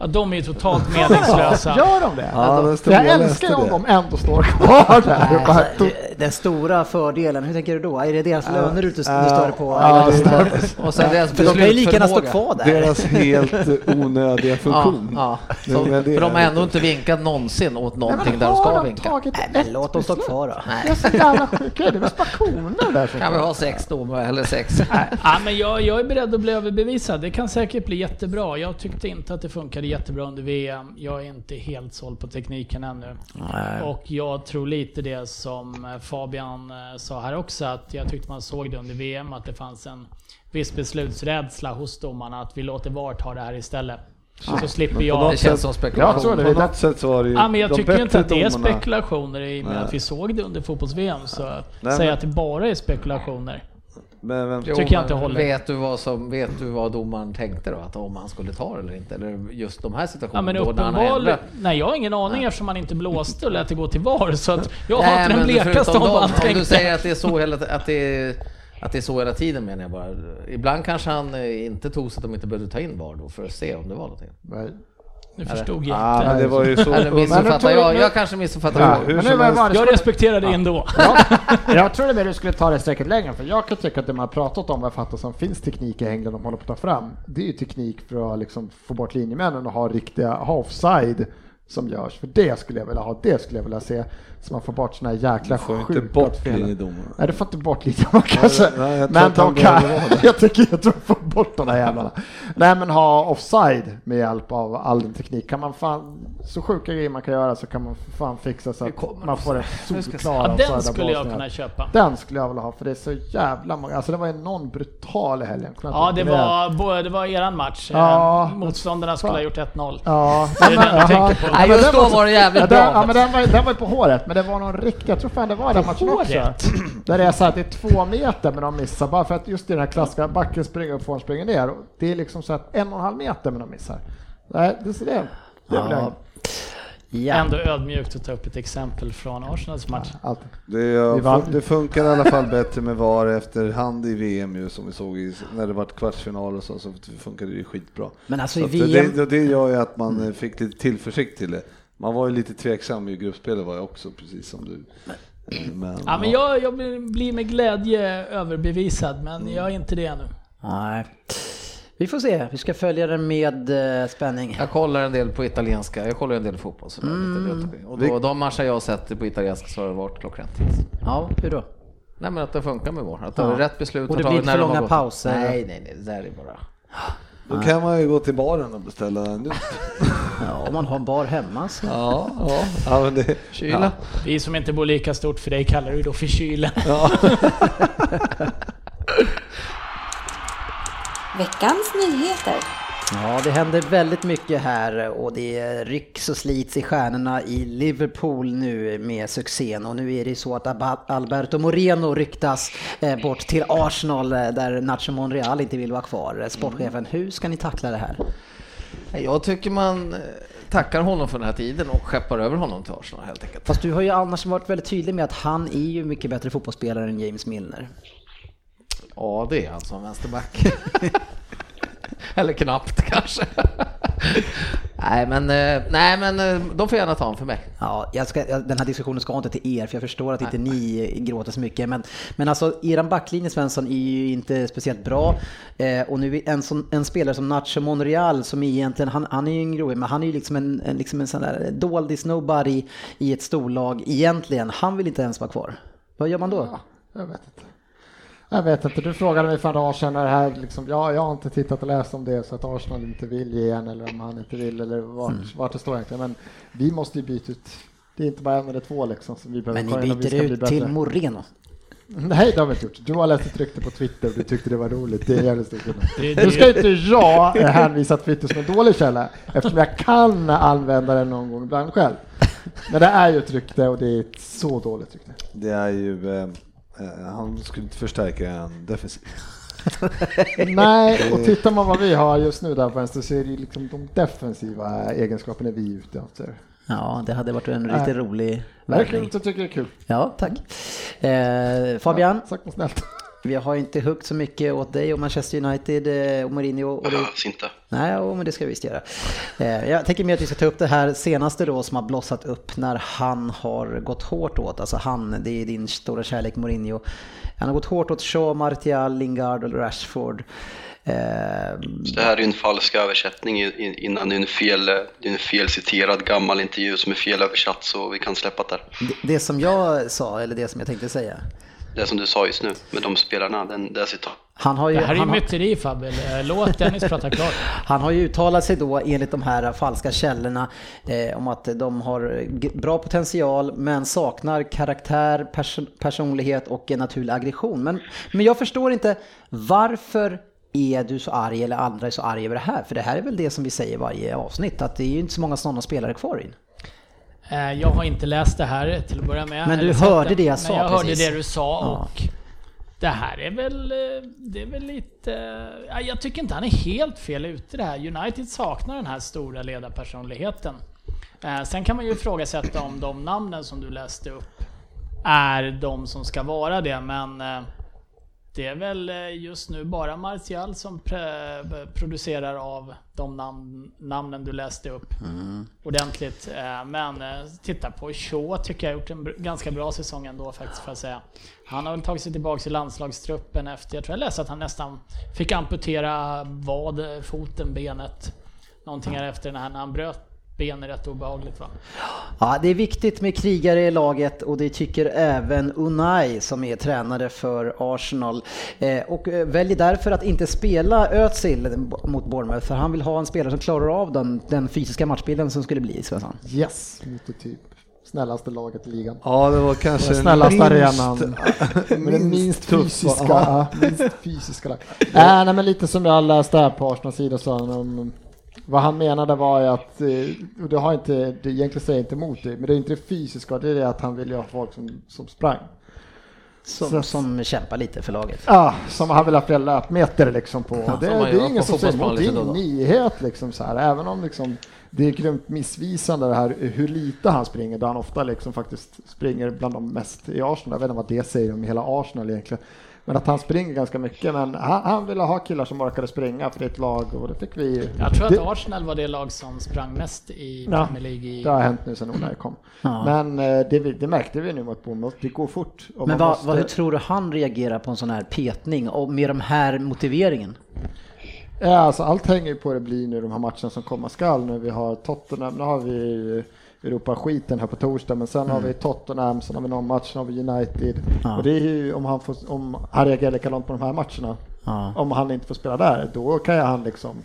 Ja, de är ju totalt meningslösa. Gör de det? Ja, stora jag älskar om det. de ändå står kvar där. Nej, alltså, den stora fördelen, hur tänker du då? Är det deras löner du, du stör på? Det står- Och sen deras För de kan ju lika gärna stå kvar där. Deras helt onödiga funktion. ja. Så, det för de har ändå inte vinkat någonsin åt Nej, någonting där de ska de vinka. tagit Nej, men låt dem stå kvar då. Det är så jävla sjukt. Det är där som Kan vi ha sex domare eller sex? Ja, men jag, jag är beredd att bli överbevisad. Det kan säkert bli jättebra. Jag tyckte inte att det funkade jättebra under VM. Jag är inte helt såld på tekniken ännu. Och jag tror lite det som Fabian eh, sa här också, att jag tyckte man såg det under VM, att det fanns en viss beslutsrädsla hos domarna, att vi låter VAR ta det här istället. Så slipper jag... Det känns som Jag spekulation. tror det. På något sätt så var det ju Ja, men jag de tycker inte att det är spekulationer i och med Nej. att vi såg det under fotbolls-VM. Så Nej, säga men- att det bara är spekulationer. Men vem, Jo, tycker jag inte men håller. Vet du, vad som, vet du vad domaren tänkte då? Att om han skulle ta det eller inte? Eller just de här Ja situationerna men då när han? Nej jag har ingen aning eftersom han inte blåste och lät det gå till VAR så att jag har Nej, inte den men blekaste om vad han dem, Om du tänkte. säger att det är så hela, att det är, att det är så hela tiden menar jag bara. Ibland kanske han eh, inte tog så att de inte behövde ta in VAR då för att se om det var någonting. Nej. Nu förstod jag ah, inte. men det var ju så... Eller Men missuppfattar jag. Jag kanske missuppfattar. Ja, hur men nu var Jag respekterar det ändå. Jag trodde mer du skulle ta det säkert längre, för jag kan tycka att det man har pratat om, vad jag fattar som finns teknik i England de håller på att ta fram, det är ju teknik för att liksom få bort linjemännen och ha riktiga ha offside som görs. För det skulle jag vilja ha, det skulle jag vilja se. Så man får bort såna här jäkla får ju inte sjuka bort linjedomarna. Nej, du får inte bort linjedomarna kanske. nej, jag tror men att de kan, jag tycker jag tror få bort de där jävlarna. Nej men ha offside med hjälp av all den teknik. Kan man fan, så sjuka grejer man kan göra så kan man fan fixa så att man får en ska solklar Ja, den skulle jag kunna köpa. Den skulle jag vilja ha för det är så jävla många, alltså det var ju någon brutal i helgen. Kunde Ja inte det det. var, det var eran match. Ja. Eh, Motståndarna skulle ha gjort 1-0. Ja, Det du tänker på. Nej, just då var det jävligt bra. ja, men den var ju på håret, men det var någon riktig, jag tror fan det var den matchen också. Där det är så att det är två meter men de missar, bara för att just i den här klassiska backen springer upp, får springer ner. Och Det är liksom så att en och en halv meter men de missar. Nej, det det. Det vill jag Ja. Ja. Ändå ödmjukt att ta upp ett exempel från Arsenals match. Det, ja, vann. det funkar i alla fall bättre med VAR efterhand i VM ju som vi såg i, när det var kvartsfinal och så, så funkade det ju skitbra. Men alltså Så i VM, det, det, det gör ju att man eh, fick lite tillförsikt till det. Man var ju lite tveksam i gruppspelet var jag också, precis som du. Men, Ja, men jag, jag blir- med glädje överbevisad, men jag är inte det ännu. nej. Vi får se, vi ska följa den med eh, spänning. Jag kollar en del på italienska, jag kollar en del fotboll. Så mm. och då, de matcher jag har sett på italienska så har det varit klockrent. Ja, hur då? Nej men att det funkar med VAR, att det Ja. är rätt beslut. Och det blir inte när för långa pauser. Nej, nej, nej, det där är bara... Då kan man ju gå till baren och beställa en nytt. Ja, om man har en bar hemma så. Ja, ja. ja men det, Kyla. Vi som inte bor lika stort för dig kallar du då för kylen. Veckans nyheter. Ja, det händer väldigt mycket här och det rycks och slits i stjärnorna i Liverpool nu med succén. Och nu är det så att Alberto Moreno ryktas eh, bort till Arsenal eh, där Nacho Monreal inte vill vara kvar. Eh, Sportchefen, hur ska ni tackla det här? Jag tycker man tackar honom för den här tiden och skeppar över honom till Arsenal helt enkelt. Fast du har ju annars varit väldigt tydlig med att han är ju mycket bättre fotbollsspelare än James Milner. Ja, det är han som vänsterback. Eller knappt kanske. nej, men, eh, nej, men eh, de får gärna ta honom för mig. Ja, jag ska, den här diskussionen ska inte till er, för jag förstår att inte ni gråter så mycket. Men, men alltså, eran backlinje Svensson är ju inte speciellt bra. Eh, och nu en, sån, en spelare som Nacho Monreal, som egentligen, han, han är ju en grov, men han är ju liksom en, en, liksom en sån där doldis nobody i ett storlag egentligen. Han vill inte ens vara kvar. Vad gör man då? Jag vet inte. Jag vet inte, du frågade mig för några dagar sedan när det här liksom, ja, jag har inte tittat och läst om det så att Arsenal inte vill ge en eller om han inte vill eller vart, Mm. vart det står egentligen. Men vi måste ju byta ut, det är inte bara en eller två liksom som vi behöver Men ni byter ut till Moreno. Nej, det har vi inte gjort. Du har läst ett rykte på Twitter och du tyckte det var roligt. Det är jävligt stor skillnad. Nu ska inte jag hänvisa Twitter som en dålig källa eftersom jag kan använda den någon gång ibland själv. Men det är ju ett rykte och det är ett så dåligt rykte. Det är ju, eh, han skulle inte förstärka en defensiv. Nej, och tittar man vad vi har just nu där på vänster så är det ju liksom de defensiva egenskaperna vi är ute efter. Ja, det hade varit en riktigt Nej. rolig Verkligen värvning. inte tycker det är kul. Ja, tack. Eh, Fabian, Sagt något snällt. Vi har inte huggt så mycket åt dig och Manchester United eh, och Mourinho. Och det, Behövs inte. nej, jo, men det ska vi visst göra. Eh, jag tänker mer att vi ska ta upp det här senaste då som har blossat upp när han har gått hårt åt, alltså han, det är din stora kärlek Mourinho. Han har gått hårt åt Shaw, Martial, Lingard och Rashford. Eh, Så det här är ju en falsk översättning innan det är en fel, det är en felciterad gammal intervju som är felöversatt så vi kan släppa det där. det, det som jag sa, eller det som jag tänkte säga. Det som du sa just nu med de spelarna, den, det citat. Han har ju, Det här är ju myteri Fabbe. Eh, Låt Dennis prata klart. Han har ju uttalat sig då enligt de här falska källorna eh, om att de har bra potential men saknar karaktär, pers personlighet och en naturlig aggression. Men, men jag förstår inte varför är du så arg eller andra är så arg över det här? För det här är väl det som vi säger varje avsnitt att det är ju inte så många sådana spelare kvar in. Eh, Jag har inte läst det här till att börja med. Men du hörde det jag sa, Men jag precis. hörde det du sa Ja. och det här är väl, eh, det är väl lite... ja, Jag tycker inte han är helt fel ute i det här. United saknar den här stora ledarpersonligheten. Eh, Sen kan man ju ifrågasätta om de namnen som du läste upp är de som ska vara det, men eh, det är väl eh, just nu bara Martial som producerar av de namn, namnen du läste upp ordentligt. Eh, Men eh, titta på Shaw tycker jag har gjort en ganska bra säsong ändå faktiskt får jag säga. Han har väl tagit sig tillbaka i landslagstruppen efter, jag tror jag läste att han nästan fick amputera vad, foten, benet. Någonting här efter när han bröt benet rätt obehagligt va? Ja, det är viktigt med krigare i laget och det tycker även Unai som är tränare för Arsenal. Eh, och eh, väljer därför att inte spela Özil mot Bournemouth för han vill ha en spelare som klarar av den, den fysiska matchbilden som skulle bli Svensson. Yes, mot det typ snällaste laget i ligan. Ja, det var kanske Den den snällaste minst- arenan. Minst tuffa. fysiska. Minst fysiska lag. Äh, nej, men lite som jag läste här på Arsenals sida sa han om vad han menade var ju att, eh, och det har inte, det egentligen säger inte emot det, men det är inte det fysiska, det är det att han vill ju ha folk som, som sprang. Som, Så- som kämpar lite för laget. Ja, som han vill ha fler löpmeter liksom på. Ja, det, det är ingen på som säger emot, det är ingen nyhet liksom så här, även om liksom det är grymt missvisande det här hur lite han springer, då han ofta liksom faktiskt springer bland de mest i Arsenal. Jag vet inte vad det säger om hela Arsenal egentligen. Men att han springer ganska mycket, men han, han ville ha killar som orkade springa för det är ett lag och det fick vi. Jag tror det, att Arsenal var det lag som sprang mest i Ja, Premier League i... det har hänt nu sen Onay kom. Ja. Men eh, det, det märkte vi nu mot Bournemouth, det går fort. och Men vad, måste- vad, hur tror du han reagerar på en sån här petning och med de här motiveringen? Ja, alltså allt hänger ju på det blir nu de här matcherna som komma skall. Nu vi har Tottenham, nu har vi Europa-skiten här på torsdag, men sen har vi Tottenham, sen har vi någon match, sen har vi United. Ja. Och det är ju om han, får, om han reagerar likadant på de här matcherna, Ja. om han inte får spela där, då kan han liksom,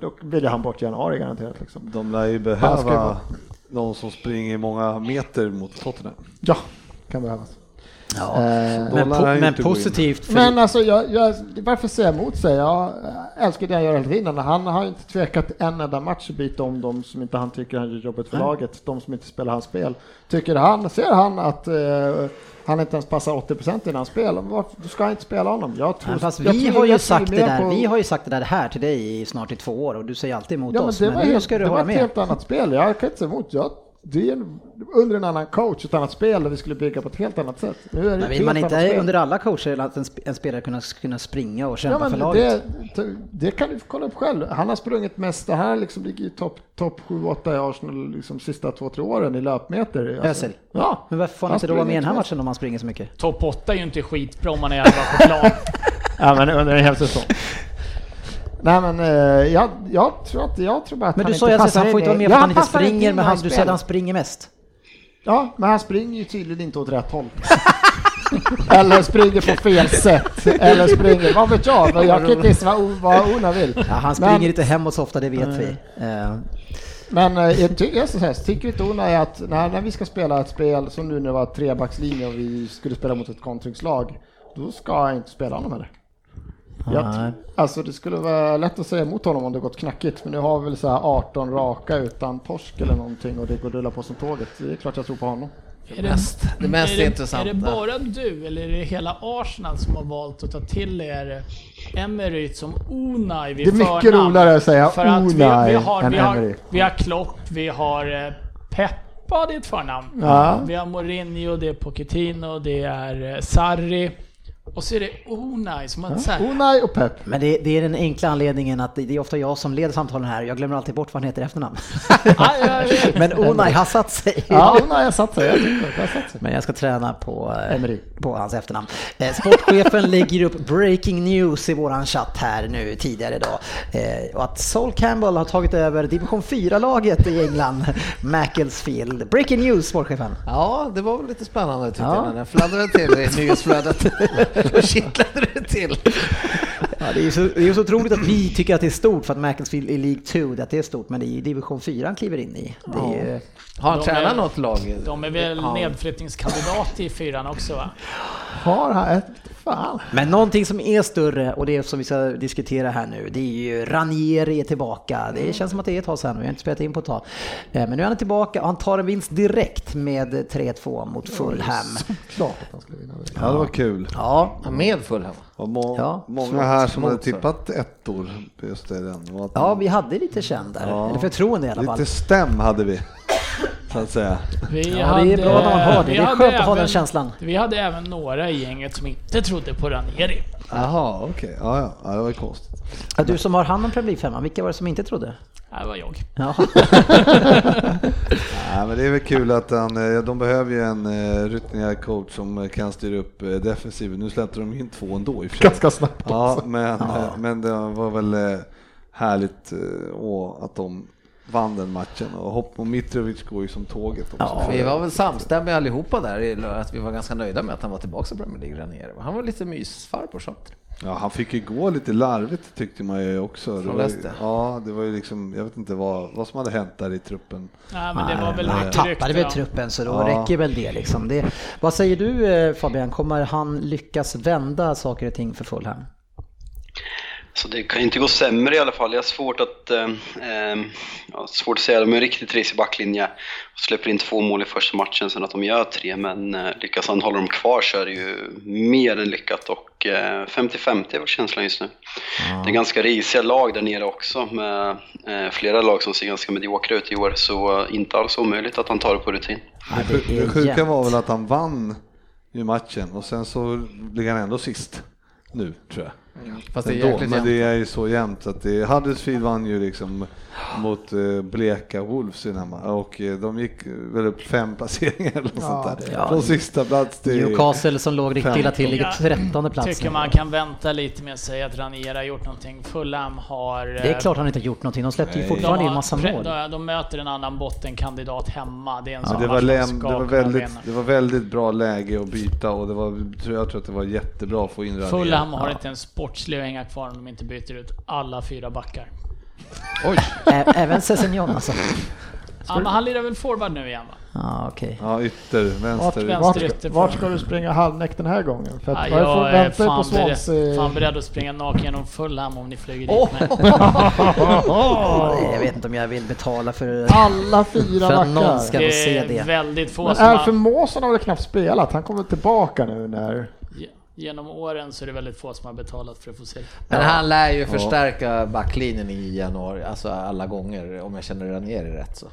då vill han bort i januari garanterat liksom. De lär ju behöva någon som springer många meter mot Tottenham. Ja, kan behövas. Ja. Eh, Men, po- men positivt för Men alltså, jag, jag, varför säga emot sig? Jag älskar det han gör hela tiden. Han har inte tvekat en enda match att byta om de som inte han tycker han gör jobbet för Nej. laget, de som inte spelar hans spel. Tycker han, ser han att eh, han inte ens passar 80% i hans spel, varför, då ska han inte spela honom. Jag tror, Ja, fast jag vi tror- har ju jag sagt det där, på- vi har ju sagt det där här till dig i snart i två år och du säger alltid emot Ja, men oss. det Men var, nu helt, ska du det var ett med. helt annat spel. Jag kan inte säga emot. Jag, det är en, under en annan coach, ett annat spel där vi skulle bygga på ett helt annat sätt. Nu är det Men vill man inte spel. under alla coacher att en, en spelare kunna, kunna springa och kämpa Ja, för men laget? det, det kan du kolla upp själv. Han har sprungit mest, det här liksom ligger i topp top 7-8 i Arsenal liksom sista två, tre åren i löpmeter. Alltså. Özil? Ja. Men varför får han Han inte då vara med i den här matchen om han springer så mycket? Topp 8 är ju inte skitbra om man är elva på plan. ja, men under en hel säsong. Nej men eh, jag, jag tror att, jag tror bara att Men han du sa inte ju att passar han får in inte vara med Ja, för att han inte passar springer, in men han, du här säger att han springer mest. Ja, men han springer ju tydligen inte åt rätt håll. Eller springer på fel sätt. Eller springer, vad vet jag? Men jag kan inte gissa vad, Ona vill. Ja, han springer Men- inte hemåt så ofta, det vet vi. Eh, Men eh, jag ty- jag ska säga, tycker inte Ona är att när, när vi ska spela ett spel som nu när det var trebackslinje och vi skulle spela mot ett kontringslag, då ska jag inte spela honom heller. Jag, alltså det skulle vara lätt att säga emot honom om det gått knackigt, men nu har vi väl så här 18 raka utan torsk eller någonting och det går att rulla på som tåget. Det är klart jag tror på honom. Är mest- det mest är det, intressanta. Är det bara du eller är det hela Arsenal som har valt att ta till er Emery som Unai vid Det är mycket förnamn? roligare att säga För att vi, Unai vi, har, än vi, har, Emery. vi har Klopp, vi har eh, Peppa, det är ett förnamn. Ja. Vi har Mourinho, det är Pochettino, det är eh, Sarri. Och så är det Unai som så här, Unai och Pep. Men det, det är den enkla anledningen att det det är ofta jag som leder samtalen här. Jag glömmer alltid bort vad han heter i efternamn. Ja, ja. Men Unai har satt sig. Ja, Unai har satt sig. Jag tycker det har satt sig. Men jag ska träna på, eh, Emery. på hans efternamn. Eh, Sportchefen lägger upp breaking news i våran chatt här nu tidigare idag. Eh, och att Sol Campbell har tagit över division 4-laget i England, Macclesfield. Breaking news, sportchefen. Ja, det var väl lite spännande tyckte Ja. jag när den fladdrade till i nyhetsflödet. Då kittlade det till. Ja, det är ju så, det är så otroligt att vi tycker att det är stort för att Macclesfield i League 2, att det är stort, men det är ju division 4 han kliver in i. Det är ju, Har han De tränat är- något lag? De är väl Ja. nedflyttningskandidat i fyran också va? Har han ett... Fan. Men någonting som är större och det som vi ska diskutera här nu, det är ju Ranieri är tillbaka. Det känns som att det är ett tag sedan, vi har inte spelat in på ett tag. Eh, Men nu är han tillbaka och han tar en vinst direkt med 3-2 mot Fulham. Klart att han skulle vinna det. Ja, det var kul. Ja, Ja, med Fulham. Och må, Ja, många här som hade tippat ettor på just det. Den. Och ja vi hade lite där, Ja. eller förtroende i alla fall. Lite stäm hade vi, så att säga. Vi Ja, det är bra när man har det. Det är hade skönt att ha den även- känslan. Vi hade även några i gänget som inte trodde på Ranieri. Jaha, okej. Ja, ja, ja, det var konstigt. Ja, Du som har hand om Premier League-femman, vilka var det som inte trodde? Det var jag. Ja. Nej, men det är väl kul att han, eh, de behöver ju en eh, rutinerad coach som kan styra upp eh, defensiven. Nu släppte de in två ändå i och för sig. Ganska snabbt Ja, också. men, eh, men det var väl härligt att de vann den matchen och Hopp och Mitrovic går ju som tåget också. Ja, Vi var väl samstämmiga allihopa där, att vi var ganska nöjda med att han var tillbaka i Premier League Ranieri. Han var lite mysfarbror sånt. Ja, han fick ju gå lite larvigt tyckte man ju också. Det var ju, ja, det var ju liksom, jag vet inte vad, vad som hade hänt där i truppen. Nej, men det var väl Nej, mycket tappade väl truppen så då Ja. räcker väl det liksom. Det, vad säger du eh, Fabian, kommer han lyckas vända saker och ting för Fulham? Så det kan ju inte gå sämre i alla fall. Jag har svårt att, eh, eh, ja, svårt att säga, de är en riktigt risig backlinje. Och släpper in två mål i första matchen sen att de gör tre, men eh, lyckas han hålla dem kvar så är det ju mer än lyckat och eh, 50-50 är väl känslan just nu. Det är ganska risiga lag där nere också med eh, flera lag som ser ganska mediokra ut i år, så eh, inte alls omöjligt att han tar det på rutin. Nej, Det, sjuka var väl att han vann ju matchen och sen så ligger han ändå sist nu tror jag. Fast det är Ändå, men det är ju så jämnt att det, Huddersfield vann ju liksom mot eh, bleka Wolves i den här ma- och eh, de gick väl upp fem placeringar eller något sånt där. Ja. Från sista plats till... Newcastle som låg riktigt illa till ligger Jag 13 plats Tycker man kan vänta lite med att säga att Ranieri har gjort någonting. Fulham har... Det är klart han inte har gjort någonting, de släppte ju fortfarande in massa mål. De, de möter en annan bottenkandidat hemma. Det är en sån det, var läm, det, var väldigt, det var väldigt bra läge att byta och det var, tror jag tror att det var jättebra att få in Ranieri. Fulham har inte en sportslig att hänga kvar om de inte byter ut alla fyra backar. Ä- Även Sessignon alltså. Ja, men han lirar väl forward nu igen va? Ja, okej. Ja, ytter, vänster. vänster. Vart, ytter vart för- ska du springa halvnäck den här gången? För Ja, att, jag får jag är vänta på fan beredd, fan beredd att springa naken genom Fulham om ni flyger dit Åh! mig. Jag vet inte om jag vill betala för, Alla fyra för att någon ska få Det se är det. väldigt få Men som Alfred har, Mawson har väl knappt spelat? Han kommer tillbaka nu när... Genom åren så är det väldigt få som har betalat för att få se det. Men han lär ju förstärka backlinjen i januari, alltså alla gånger, om jag känner Ranieri rätt så.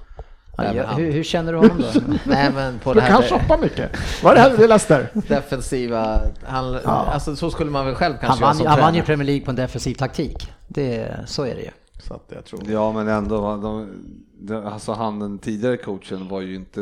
Ja, han. hur, hur känner du honom då? Nej men på Du det kan shoppa mycket. Vad är det här du Lester? defensiva, han, alltså så skulle man väl själv Han kanske göra vann, han vann ju. Premier League på en defensiv taktik. Det, så är det ju. Så att jag tror. Ja, men ändå. De, de, alltså han den tidigare coachen var ju inte,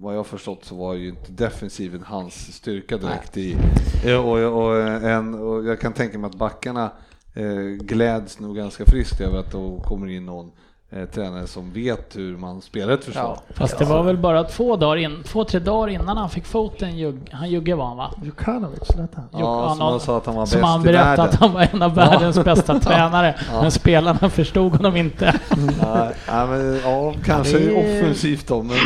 vad jag förstått så var ju inte defensiven hans styrka direkt i. Och, och, en, och jag kan tänka mig att backarna eh, gläds nog ganska friskt över att då kommer in någon eh, tränare som vet hur man spelar ett försvar. Fast det var väl bara två dagar in, två, tre dagar innan han fick foten, jugg, han Jugge var han va? Djukanovic, lät han. Ja, som han sa att han var bäst han i berättade världen. att han var en av världens bästa tränare. Men spelarna förstod honom inte. Ja, ja, men, ja, kanske Ja, det är- offensivt då, men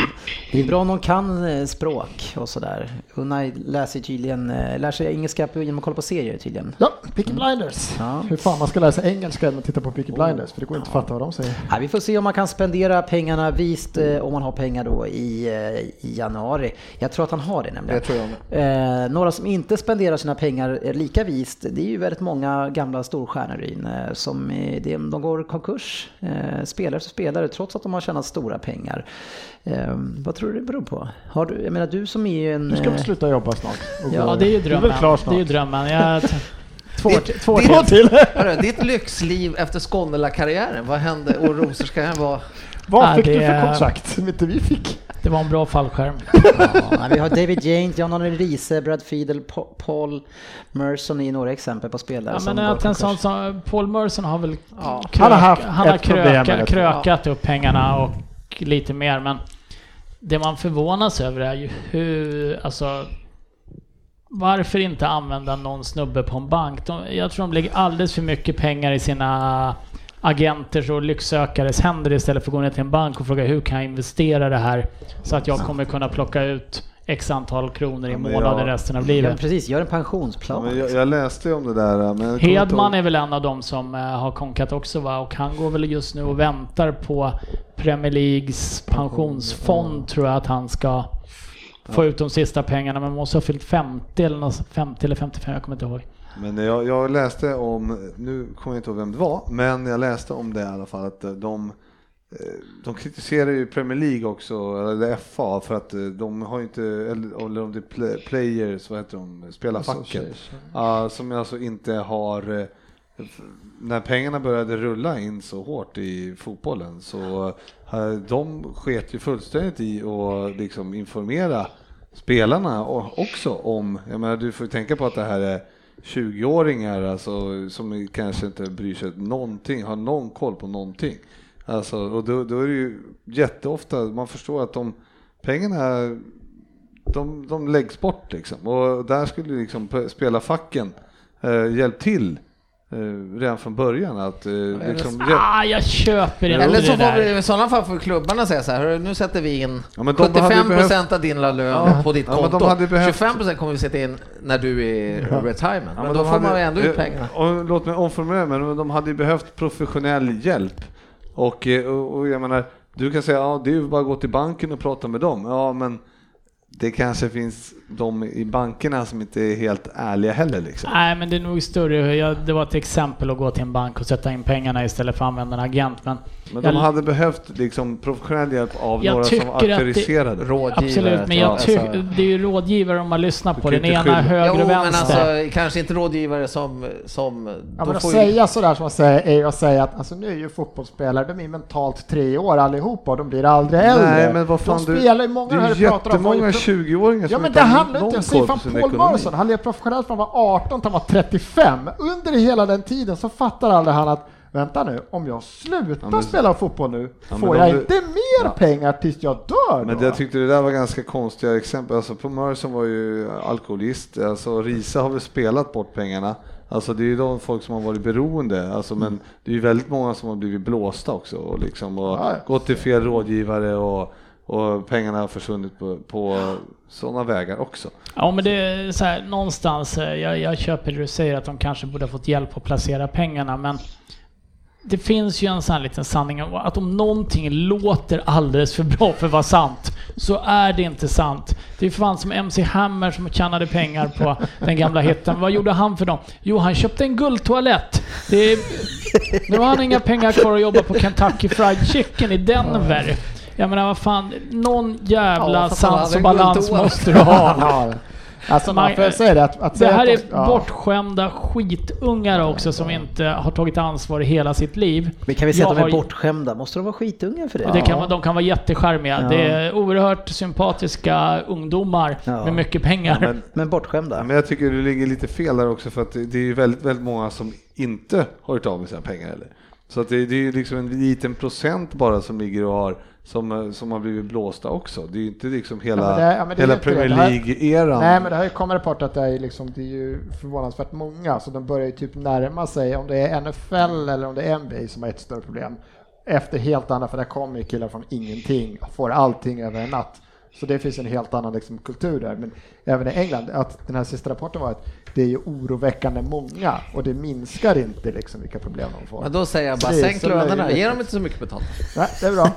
Det är bra om någon kan eh, språk och sådär. Unai läser tydligen, eh, lär sig engelska på- genom att kolla på serier tydligen. Ja, Peaky Blinders. Ja. Hur fan man ska lära sig engelska när man tittar på Peaky Blinders, för det går inte att fatta vad de säger. Ja, vi får se om man kan spendera pengarna vist eh, om man har pengar då i, eh, i januari. Jag tror att han har det nämligen. Det tror jag. Eh, några som inte spenderar sina pengar eh, lika vist, det är ju väldigt många gamla storstjärnor in, eh, som de går konkurs, eh, spelare för spelare, trots att de har tjänat stora pengar. Eh, vad tror du det beror på? Har du, jag menar du som är en... Du ska väl sluta jobba snart? Ja, det är ju Du är väl drömmen. Det är ju drömmen. Jag, två, Ditt- två ditt- till. Hörru, ditt lyxliv efter Skånela-karriären, vad hände? Och Rosor ska hem vara... Vad Ja, fick det du för kontrakt som inte vi fick? Det var en bra fallskärm. Ja, vi har David James, John Riese, Brad Fiedel, Pa- Paul Merson är några exempel på spelare Ja, som men att en sån som Paul Merson har väl Ja. krök, Han har haft han har kröka, krökat upp pengarna och lite mer. Men det man förvånas över är ju hur, alltså varför inte använda någon snubbe på en bank? De, jag tror de lägger alldeles för mycket pengar i sina agenters och lycksökares händer istället för att gå ner till en bank och fråga hur kan jag investera det här så att jag kommer kunna plocka ut x antal kronor i Ja, månaden jag- resten av Ja, livet. precis, gör en ja, pensionsplan. men jag, jag läste ju om det där. Men Hedman är väl en av dem som eh, har konkat också va? Och han går väl just nu och väntar på Premier Leagues pensionsfond tror jag att han ska få ut de sista pengarna. Men man måste ha fyllt 50 eller, något, 50 eller 55, jag kommer inte ihåg. Men jag, jag läste om, nu kommer jag inte ihåg vem det var, men jag läste om det i alla fall att eh, de eh, de kritiserar ju Premier League också, eller FA, för att eh, de har ju inte, eller eller om det är play- players, vad heter de, spelarfacken, ja, som alltså inte har, när pengarna började rulla in så hårt i fotbollen så Eh, de sket ju fullständigt i att liksom informera spelarna också om, jag menar du får tänka på att det här är 20-åringar alltså, som kanske inte bryr sig någonting, har någon koll på någonting. Alltså, och då, då är det ju jätteofta, man förstår att de pengarna, de, de läggs bort liksom. Och där skulle liksom p- spelarfacken eh, hjälpt till eh, redan från början att eh, liksom, hjälp- Ah, jag köper inte Eller så det får där. vi, i sådana fall får klubbarna säga så här, "Hörru, nu sätter vi in Ja, men de hade 75% behövt- av din lön Ja, på ditt ja, men de konto. hade behövt- 25% kommer vi sätta in när du är retirement. Ja, men, de då får hade- man ju ändå ut eh, pengarna. Och, låt mig omformulera mig, men de hade ju behövt professionell hjälp. Och, eh, och, och jag menar, du kan säga ja det är ju bara att gå till banken och prata med dem. Ja, men det kanske finns de i bankerna som inte är helt ärliga heller liksom. Nej, men det är nog större. Jag, det var ett exempel att gå till en bank och sätta in pengarna istället för att använda en agent. Men, Men jag, de hade behövt liksom professionell hjälp av några som det- auktoriserade. Rådgivare. absolut, men ja, jag tycker alltså- det är ju rådgivare de har lyssnat på. Den ena skylla. höger Jo, och men vänster. alltså kanske inte rådgivare som... som Ja, men att får ju- säga sådär som man säger är att säga att alltså, nu är ju fotbollsspelare, de är mentalt tre år allihopa och de blir aldrig äldre. Nej, men vad fan de du, spelar ju, många det här är om var jättemånga pro- 20-åringar som Ja men inte det har handlar någon inte, jag säger fan Paul. Merson, han levde professionellt från han var 18 till han var 35. Under hela den tiden så fattar aldrig han att Vänta nu, om jag slutar Ja, men- spela fotboll nu, Ja, får jag du- inte mer pengar tills jag dör Men då? jag tyckte det där var ganska konstiga exempel. Alltså på Merson var ju alkoholist, alltså Risa har väl spelat bort pengarna. Alltså det är ju de folk som har varit beroende, alltså, men det är ju väldigt många som har blivit blåsta också och, liksom, och Ja, ja. gått till fel rådgivare och, och pengarna har försvunnit på, på sådana vägar också. Ja men det är så här, någonstans, eh, jag, jag köper det du säger att de kanske borde ha fått hjälp att placera pengarna men det finns ju en sån här liten sanning att om någonting låter alldeles för bra för att vara sant så är det inte sant. Det är ju fan som MC Hammer som tjänade pengar på den gamla hitten. Vad gjorde han för dem? Jo, han köpte en guldtoalett. Det är, nu har han inga pengar kvar att jobba på Kentucky Fried Chicken i Denver. Jag menar vad fan, någon jävla Ja, sans och balans måste du ha. Ja, alltså man Man- får säga det att, att Det här att är ja. bortskämda skitungar också som inte har tagit ansvar i hela sitt liv. Men kan vi säga Jag att de är har bortskämda? Måste de vara skitunga för det? Det kan, de kan vara jättecharmiga. Ja. Det är oerhört sympatiska ungdomar Ja. med mycket pengar. Men, Men bortskämda? Men jag tycker du ligger lite fel där också för att det det är ju väldigt, väldigt många som inte har hört av med sina pengar heller. Så att det, det är ju liksom en liten procent bara som ligger och har som, som har blivit blåsta också. Det är ju inte liksom hela, Ja, det- ja, men det är hela. Premier League-eran. Nej men det har ju kommit rapport att det är, liksom, det är ju förvånansvärt många så de börjar ju typ närma sig om det är NFL eller om det är NBA som har ett större problem. Efter helt andra, för där kommer ju killar från ingenting och får allting över en natt. Så det finns en helt annan liksom, kultur där. Men även i England, att den här sista rapporten var att det är ju oroväckande många och det minskar inte liksom vilka problem de får. Men då säger jag bara sänk lönerna, ge dem inte så mycket betalt. Nej, det är bra.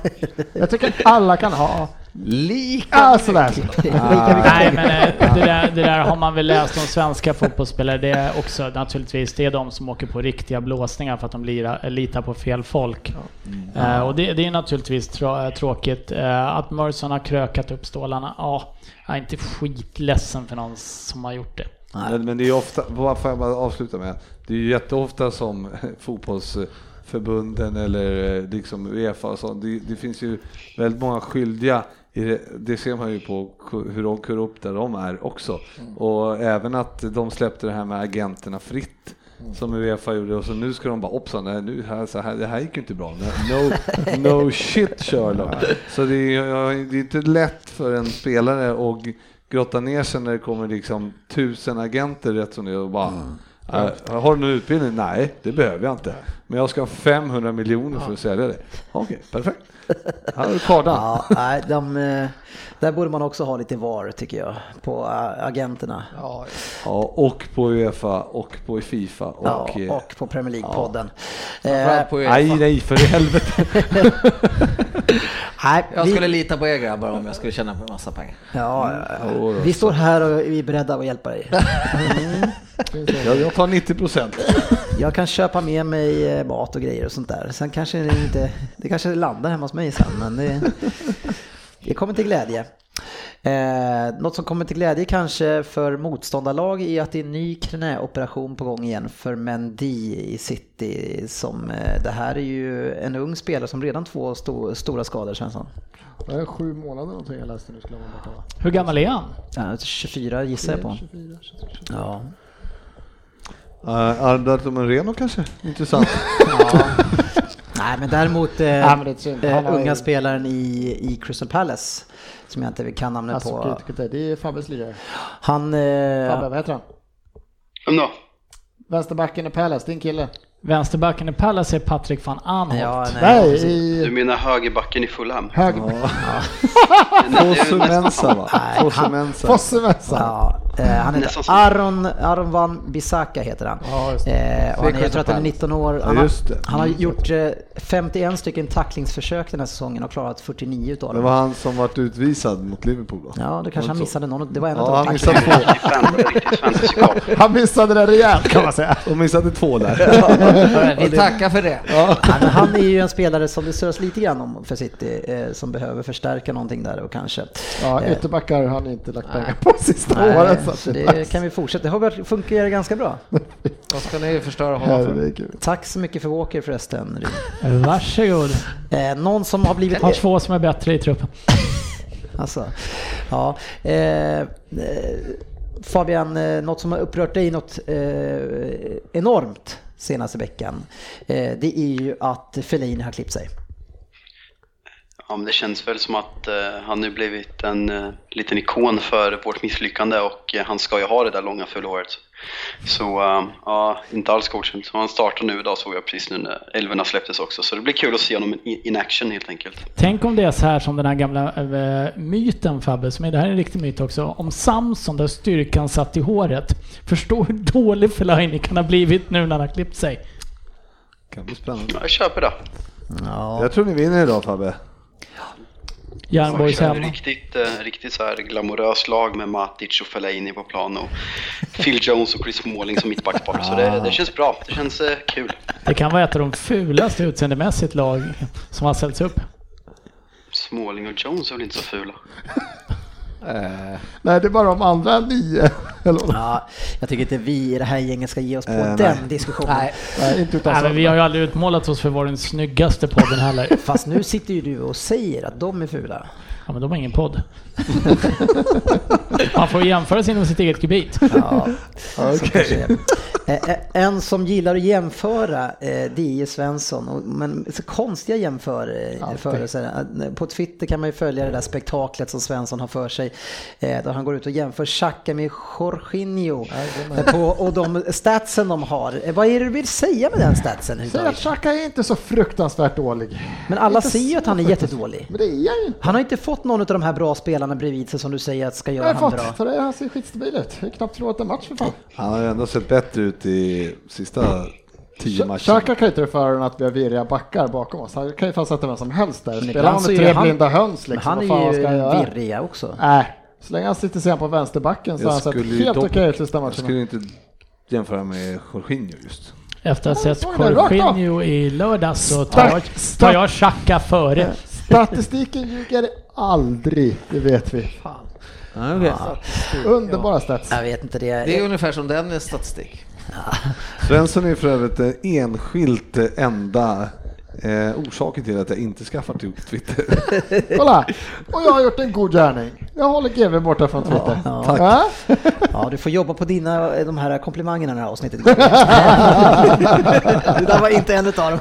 Jag tycker att alla kan ha, Lika ah, sådär. Nej, men eh, det där, det där har man väl läst om svenska fotbollsspelare. Det är också naturligtvis, det är de som åker på riktiga blåsningar för att de lirar, litar på fel folk. Eh, och det, det är naturligtvis trå, tråkigt. Eh, att Merson har krökat upp stålarna, ja, jag är inte skitledsen för någon som har gjort det. Men, men det är ju ofta, vad får jag bara avsluta med? Det är ju jätteofta som fotbollsförbunden eller eh, liksom Uefa och sånt, det, det finns ju väldigt många skyldiga det, det ser man ju på hur de korrupta de är också. Och även att de släppte det här med agenterna fritt som Uefa gjorde och så nu ska de bara hoppsan, nu här, så här, det här gick ju inte bra. No, no shit Sherlock. Så det är, det är inte lätt för en spelare att grotta ner sig när det kommer liksom tusen agenter rätt som det är och bara äh, har du någon utbildning? Nej, det behöver jag inte. Men jag ska ha 500 miljoner för att sälja det. Okej, perfekt. Ja, du. Ja, nej, de, eh, där borde man också ha lite VAR tycker jag, på eh, agenterna. Ja, Ja, och på Uefa och på Fifa och... Ja, eh, och på Premier League-podden. Framförallt Eh, på. Nej, nej, för i helvete. nej, Jag vi- skulle lita på er grabbar om jag skulle tjäna på en massa pengar. Ja, ja, ja. Då. vi står här och är beredda att hjälpa dig. Jag, jag tar 90 procent. Jag kan köpa med mig eh, mat och grejer och sånt där. Sen kanske det inte, det kanske landar hemma hos mig sen, men det, det kommer till glädje. Eh, något som kommer till glädje kanske för motståndarlag är att det är en ny knäoperation på gång igen för Mendy i City. Som, eh, det här är ju en ung spelare som redan två sto, stora skador känns som. det är sju månader någonting jag läste nu skulle man borta va? Hur gammal är han? Ja, 24 gissar jag på. 24, 23, 24. Ja. Uh, Alberto Moreno kanske? Intressant. Nej men däremot eh, Ja, men det är synd. eh, Han har ju- unga spelaren i, i Crystal Palace som jag inte kan namnet Alltså, på. kritiker, det är Fabbes lirare. Han... Eh, Fabbe, vad heter han? Vem då? Vänsterbacken i Palace, din kille. Vänsterbacken i Palace är Patrik van Anholt. ja, nej, Nej, precis. Du i menar högerbacken i Fulham? hög... Fosu Mensa va? Han- Mensa. Eh, han heter Aron, Aron van Bissaka heter han. Ja, det. Eh, och han är, jag tror att han är Palace. 19 år. Han har, det. han har gjort eh, 51 stycken tacklingsförsök den här säsongen och klarat 49 utav Det dem. var han som vart utvisad mot Liverpool då? Ja, det kanske han missade någon. Det var en Ja, av han de missade två. Han missade det rejält kan man säga. De missade två där. Vi tackar för det. Ja, han är ju en spelare som det surras lite grann om för City, eh, som behöver förstärka någonting där och kanske. Ja, Eh, ytterbackar har han inte lagt pengar på sista åren. Så det kan vi fortsätta. Det har funkar ganska bra. Vad ska ni förstöra honom för? Tack så mycket för Walker förresten. Ryn. Varsågod. Eh, någon som har blivit... Har två som är bättre i truppen. Alltså, ja. Eh, eh, Fabian, eh, något som har upprört dig något eh, enormt senaste veckan, eh, det är ju att Fellaini har klippt sig. Ja, men det känns väl som att eh, han nu blivit en eh, liten ikon för vårt misslyckande och eh, han ska ju ha det där långa fulla håret. Så eh, ja, inte alls godkänt. Han startar nu idag såg jag precis nu när älvorna släpptes också. Så det blir kul att se honom in, in action helt enkelt. Tänk om det är så här som den här gamla eh, myten Fabbe, som är, det här är en riktig myt också, om Samson där styrkan satt i håret. Förstå hur dålig Fellaini kan ha blivit nu när han har klippt sig. Kan bli spännande. Ja, Jag köper det. Ja, Jag tror ni vinner idag Fabbe. Järnborgs Ett hemma. Riktigt, eh, riktigt så här glamoröst lag med Matic och Fellaini på plan och Phil Jones och Chris Smalling som mittbackspar. Så det, det känns bra. Det känns eh, kul. Det kan vara ett av de fulaste utseendemässigt lag som har ställts upp. Smalling och Jones är väl inte så fula? Eh, Nej, det är bara de andra nio. Ja, jag tycker inte vi i det här gänget ska ge oss på Eh, den nej. diskussionen. nej, Nej, inte utan Nej, men vi har ju aldrig utmålat oss för att vara den snyggaste podden heller. Fast nu sitter ju du och säger att de är fula. Ja, men de har ingen podd. Man får jämföra sig inom sitt eget gebit. Ja, är. Eh, eh, En som gillar att jämföra, eh, det är ju Svensson. Men så konstiga jämförelser. På Twitter kan man ju följa det där spektaklet som Svensson har för sig. Där han går ut och jämför Xhaka med Jorginho. På, och de statsen de har. Vad är det du vill säga med den statsen? Säg att? Xhaka är inte så fruktansvärt dålig. Men alla ser ju att han är jättedålig. Men det är han ju inte. Han har inte fått någon av de här bra spelarna bredvid sig som du säger att ska Jag göra har han fått, bra. för det, han ser skitstabil ut. Jag har knappt förlorat en match för fan. Han har ju ändå sett bättre ut i sista tio matcherna. Xhaka kan ju inte rå för att vi har virriga backar bakom oss. Han kan ju fan sätta vem som helst där. Men Spelar han med tre han- blinda höns Men liksom, han vad fan är han ju göra? virrig också. Nej, så länge han sitter sen på vänsterbacken så har Jag han sett helt okej ut sista Jag matcherna. skulle inte jämföra med Jorginho just. Efter att ha sett det. Jorginho i lördags så tar jag, tar jag Xhaka före. Statistiken ljuger aldrig, det vet vi. Ja, okej. Underbara stats. Jag vet inte det. Det är ungefär som den statistik. Svensson är för övrigt den enskilt enda eh, orsaken till att jag inte skaffar till Twitter. Kolla! Och jag har gjort en god gärning. Jag håller GV borta från Twitter. Ja. Tack. Ja. Ja, du får jobba på dina, de här komplimangerna i det här avsnittet. det där var inte en utav dem.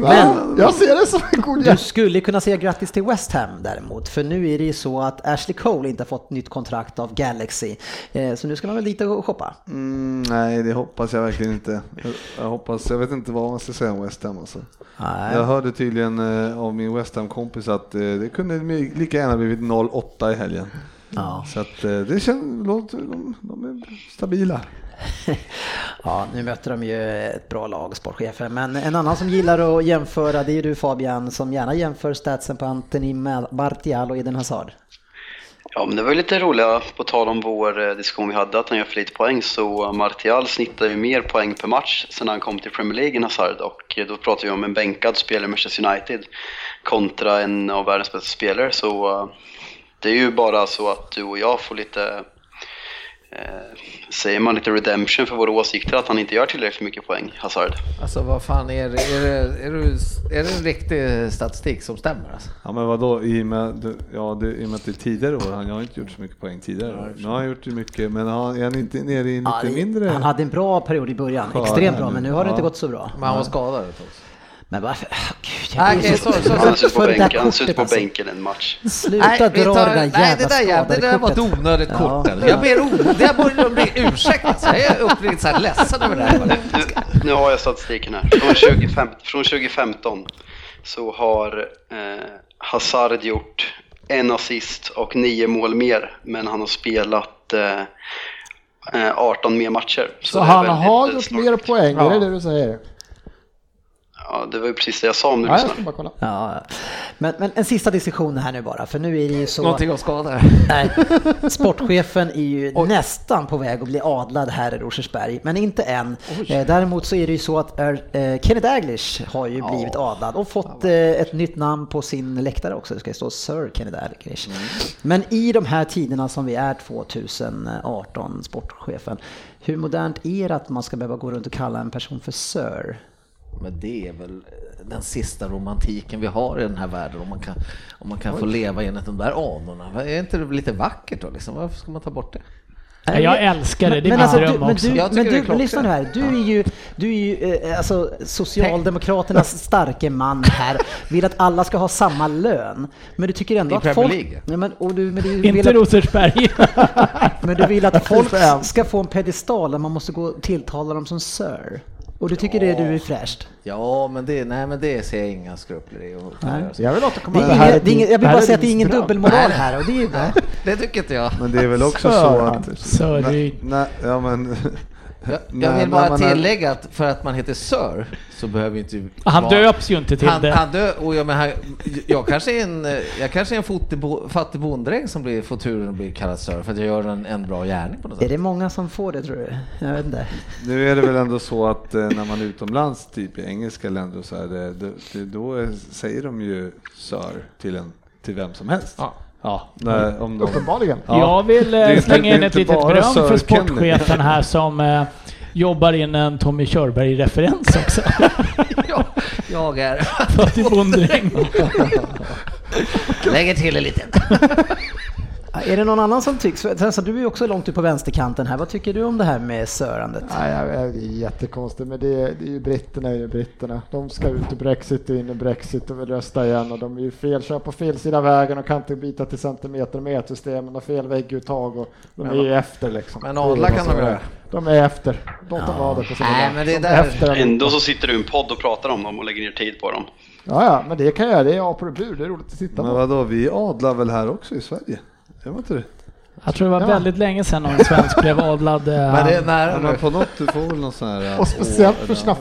Men jag ser det som en god Du skulle kunna säga grattis till West Ham däremot, för nu är det ju så att Ashley Cole inte har fått nytt kontrakt av Galaxy. Eh, Så nu ska man väl dit och shoppa. Mm, nej, det hoppas jag verkligen inte. Jag, hoppas, jag vet inte vad man ska säga om West Ham alltså. Nej. Jag hörde tydligen eh, av min West Ham-kompis att eh, det kunde lika gärna blivit 0-8 i helgen. Ja. Så att eh, det känns, låter, de, de är stabila. Ja, nu möter de ju ett bra lag, sportchefen. Men en annan som gillar att jämföra, det är ju du Fabian, som gärna jämför statsen på Anthony Martial och Eden Hazard. Ja, men det var ju lite roliga, på tal om vår eh, diskussion vi hade, att han gör för lite poäng, så Martial snittar ju mer poäng per match sen han kom till Premier League än Hazard och eh, då pratar vi om en bänkad spelare i Manchester United kontra en av världens bästa spelare, så det är ju bara så att du och jag får lite, eh, säger man lite redemption för våra åsikter, att han inte gör tillräckligt mycket poäng, Hazard. Alltså vad fan är det, är det, är det, är det en riktig statistik som stämmer alltså? Ja men vadå, i och med, ja, det, i och med att det är tidigare år, han har inte gjort så mycket poäng tidigare år. Nu har han gjort ju mycket, men han, är han inte nere i lite Ja, det- mindre? Han hade en bra period i början, Ja, extremt bra, men nu har det inte gått så bra. Men han var skadad tag. Men varför? Gud, Nej, jag okej, så-. Han har suttit på bänken, han alltså. bänken en match. Sluta vi dra tar- det där jävla nej, det där, jävla, det där var ett onödigt Ja. kort. eller? Jag ber om, det börjar bli ursäktat. Jag är uppriktigt så här ledsen över det här. Nu, nu har jag statistiken här. Från, 2015, från 2015 så har eh, Hazard gjort en assist och nio mål mer, men han har spelat eh, eh, 18 mer matcher. Så är han har eh, gjort mer poäng, är det det du säger? Ja, det var ju precis det jag sa om du Ja, jag lyssnar. bara kolla. Ja, ja. men, men en sista diskussion här nu bara, för nu är det ju så... Någonting att skada. Nej, sportchefen är ju nästan på väg att bli adlad här i Rosersberg, men inte än. Eh, Däremot så är det ju så att eh, Kenny Daglish har ju blivit adlad och fått eh, ett nytt namn på sin läktare också. Det ska stå Sir Kenny Daglish. Men i de här tiderna som vi är 2018, sportchefen, hur modernt är det att man ska behöva gå runt och kalla en person för Sir? Men det är väl den sista romantiken vi har i den här världen. Om man kan, om man kan få leva enligt de där anorna. Är inte det lite vackert då? Liksom? Varför ska man ta bort det? Ja, jag älskar det, det är min alltså, dröm du, men också. du, men du, men lyssna nu här. Du är ju, du är ju eh, alltså, Socialdemokraternas starke man här. Vill att alla ska ha samma lön. Men du tycker ändå I att Premier folk... League. Nej, men, och du, men, du Inte vill att, Rosersberg. men du vill att folk ska få en pedestal där man måste gå och tilltala dem som Sir. Och du tycker det du är fräscht? Ja, men det, nej, men det ser jag inga skrupler i. Jag vill Det återkomma är till det här. inget, det är inget, jag vill det här bara säga att det är ingen dubbelmoral här och det är ju bra. Det tycker inte jag. Men det är väl också så att... Sorry. Nej, ja men... Jag, jag vill bara är- tillägga att för att man heter Sir så behöver inte... Han vara- döps ju inte till han, det. han dö, och jag, men han, jag kanske är en, jag kanske är en fotibo- fattig bonddräng som blir, får turen att bli kallad Sir för att jag gör en, en bra gärning på något Är sätt. det många som får det tror du? Jag vet inte. Nu är det väl ändå så att eh, när man är utomlands, typ i engelska länder och så här, det, det, det, då är, säger de ju Sir till, en, till vem som helst. Ja. Ja, när, om de, Uppenbarligen. Ja. Jag vill Det eh, slänga in det ett litet beröm Sir för Kenny. sportchefen här som eh, jobbar in en Tommy Körberg-referens också. Ja, jag är... Fattig bonddräng. Lägger till en liten. Är det någon annan som tycker, Tessa du är ju också långt ut på vänsterkanten här, vad tycker du om det här med sörandet? Nej, det är jättekonstigt, men det är, det är ju britterna är ju britterna. De ska ut ur Brexit och in i Brexit och vill rösta igen och de är ju fel, kör på fel sida vägen och kan inte byta till centimeter och metersystemen och fel vägguttag och de är ju efter liksom. Men Det adla kan de göra. De är efter. Låt dem vara det på sina Nej, men det De är där- efter Ändå så sitter du i en podd och pratar om dem och lägger ner tid på dem. Ja, ja, men det kan jag göra. Det är apor och bur. Det är roligt att titta Men på. vadå, vi adlar väl här också i Sverige? Man inte det? Jag tror det var Ja. väldigt länge sedan någon svensk blev adlad. eh, Men det är nära men på något, du får väl någon sån här... Och speciellt för sina-.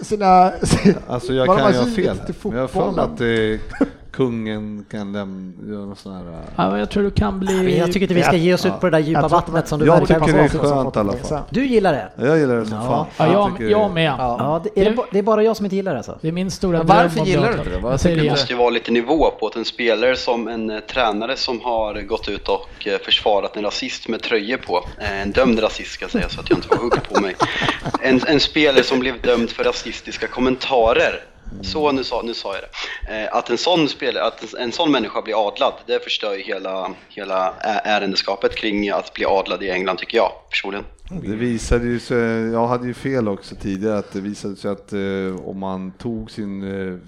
Sina, Alltså jag kan ju ha fel. Men jag har för att det kungen kan lämna, sån här... äh, Ja, jag tror du kan bli... Jag tycker inte vi ska ge oss ut på det där djupa Jag vattnet som du Jag verkar tycker det är vara. skönt i alla fall. Du gillar det? Jag gillar det som Ja. fan. Ja, jag, jag det- med. Ja, det, är det, det är bara jag som inte gillar det alltså? Det är min stora dröm varför gillar du inte det? Jag Det måste ju vara lite nivå på att en spelare som en eh, tränare som har gått ut och eh, försvarat en rasist med tröjor på, eh, en dömd rasist ska jag säga så att jag inte får hugg på mig, en, en spelare som blev dömd för rasistiska kommentarer, så nu sa, nu sa jag det. Eh, Att en sån, spelare, att en, en sån människa blir adlad, det förstör ju hela, hela ärendeskapet kring att bli adlad i England tycker jag personligen. Det visade ju sig, jag hade ju fel också tidigare, att det visade sig att eh, om man tog sin eh,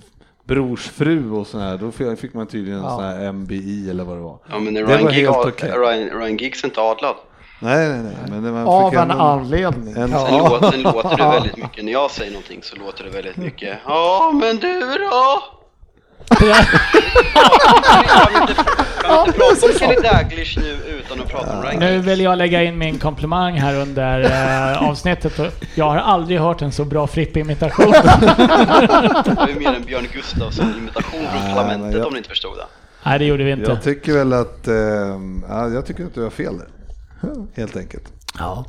brors fru och sån här, då fick- man tydligen en sån här MBI eller vad det var. Ja, men Det Ryan, var Gig, helt ad- okej. Ryan, Ryan Giggs är inte adlad. Nej, nej, nej. Men det man av fick en ändå anledning. en, Sen, låter, sen låter det väldigt mycket, när jag säger någonting så låter det väldigt mycket Ja men du då? Kan inte, inte prata om Kenny Daglish nu utan att prata om Ryan Nu vill jag lägga in min komplimang här under eh, avsnittet. Jag har aldrig hört en så bra Frippe-imitation. Det var ju mer en Björn Gustafsson-imitation från men Parlamentet jag- om ni inte förstod det. Nej, det gjorde vi inte. jag tycker väl att, eh, ja, jag tycker att du har fel där. Helt enkelt. Ja.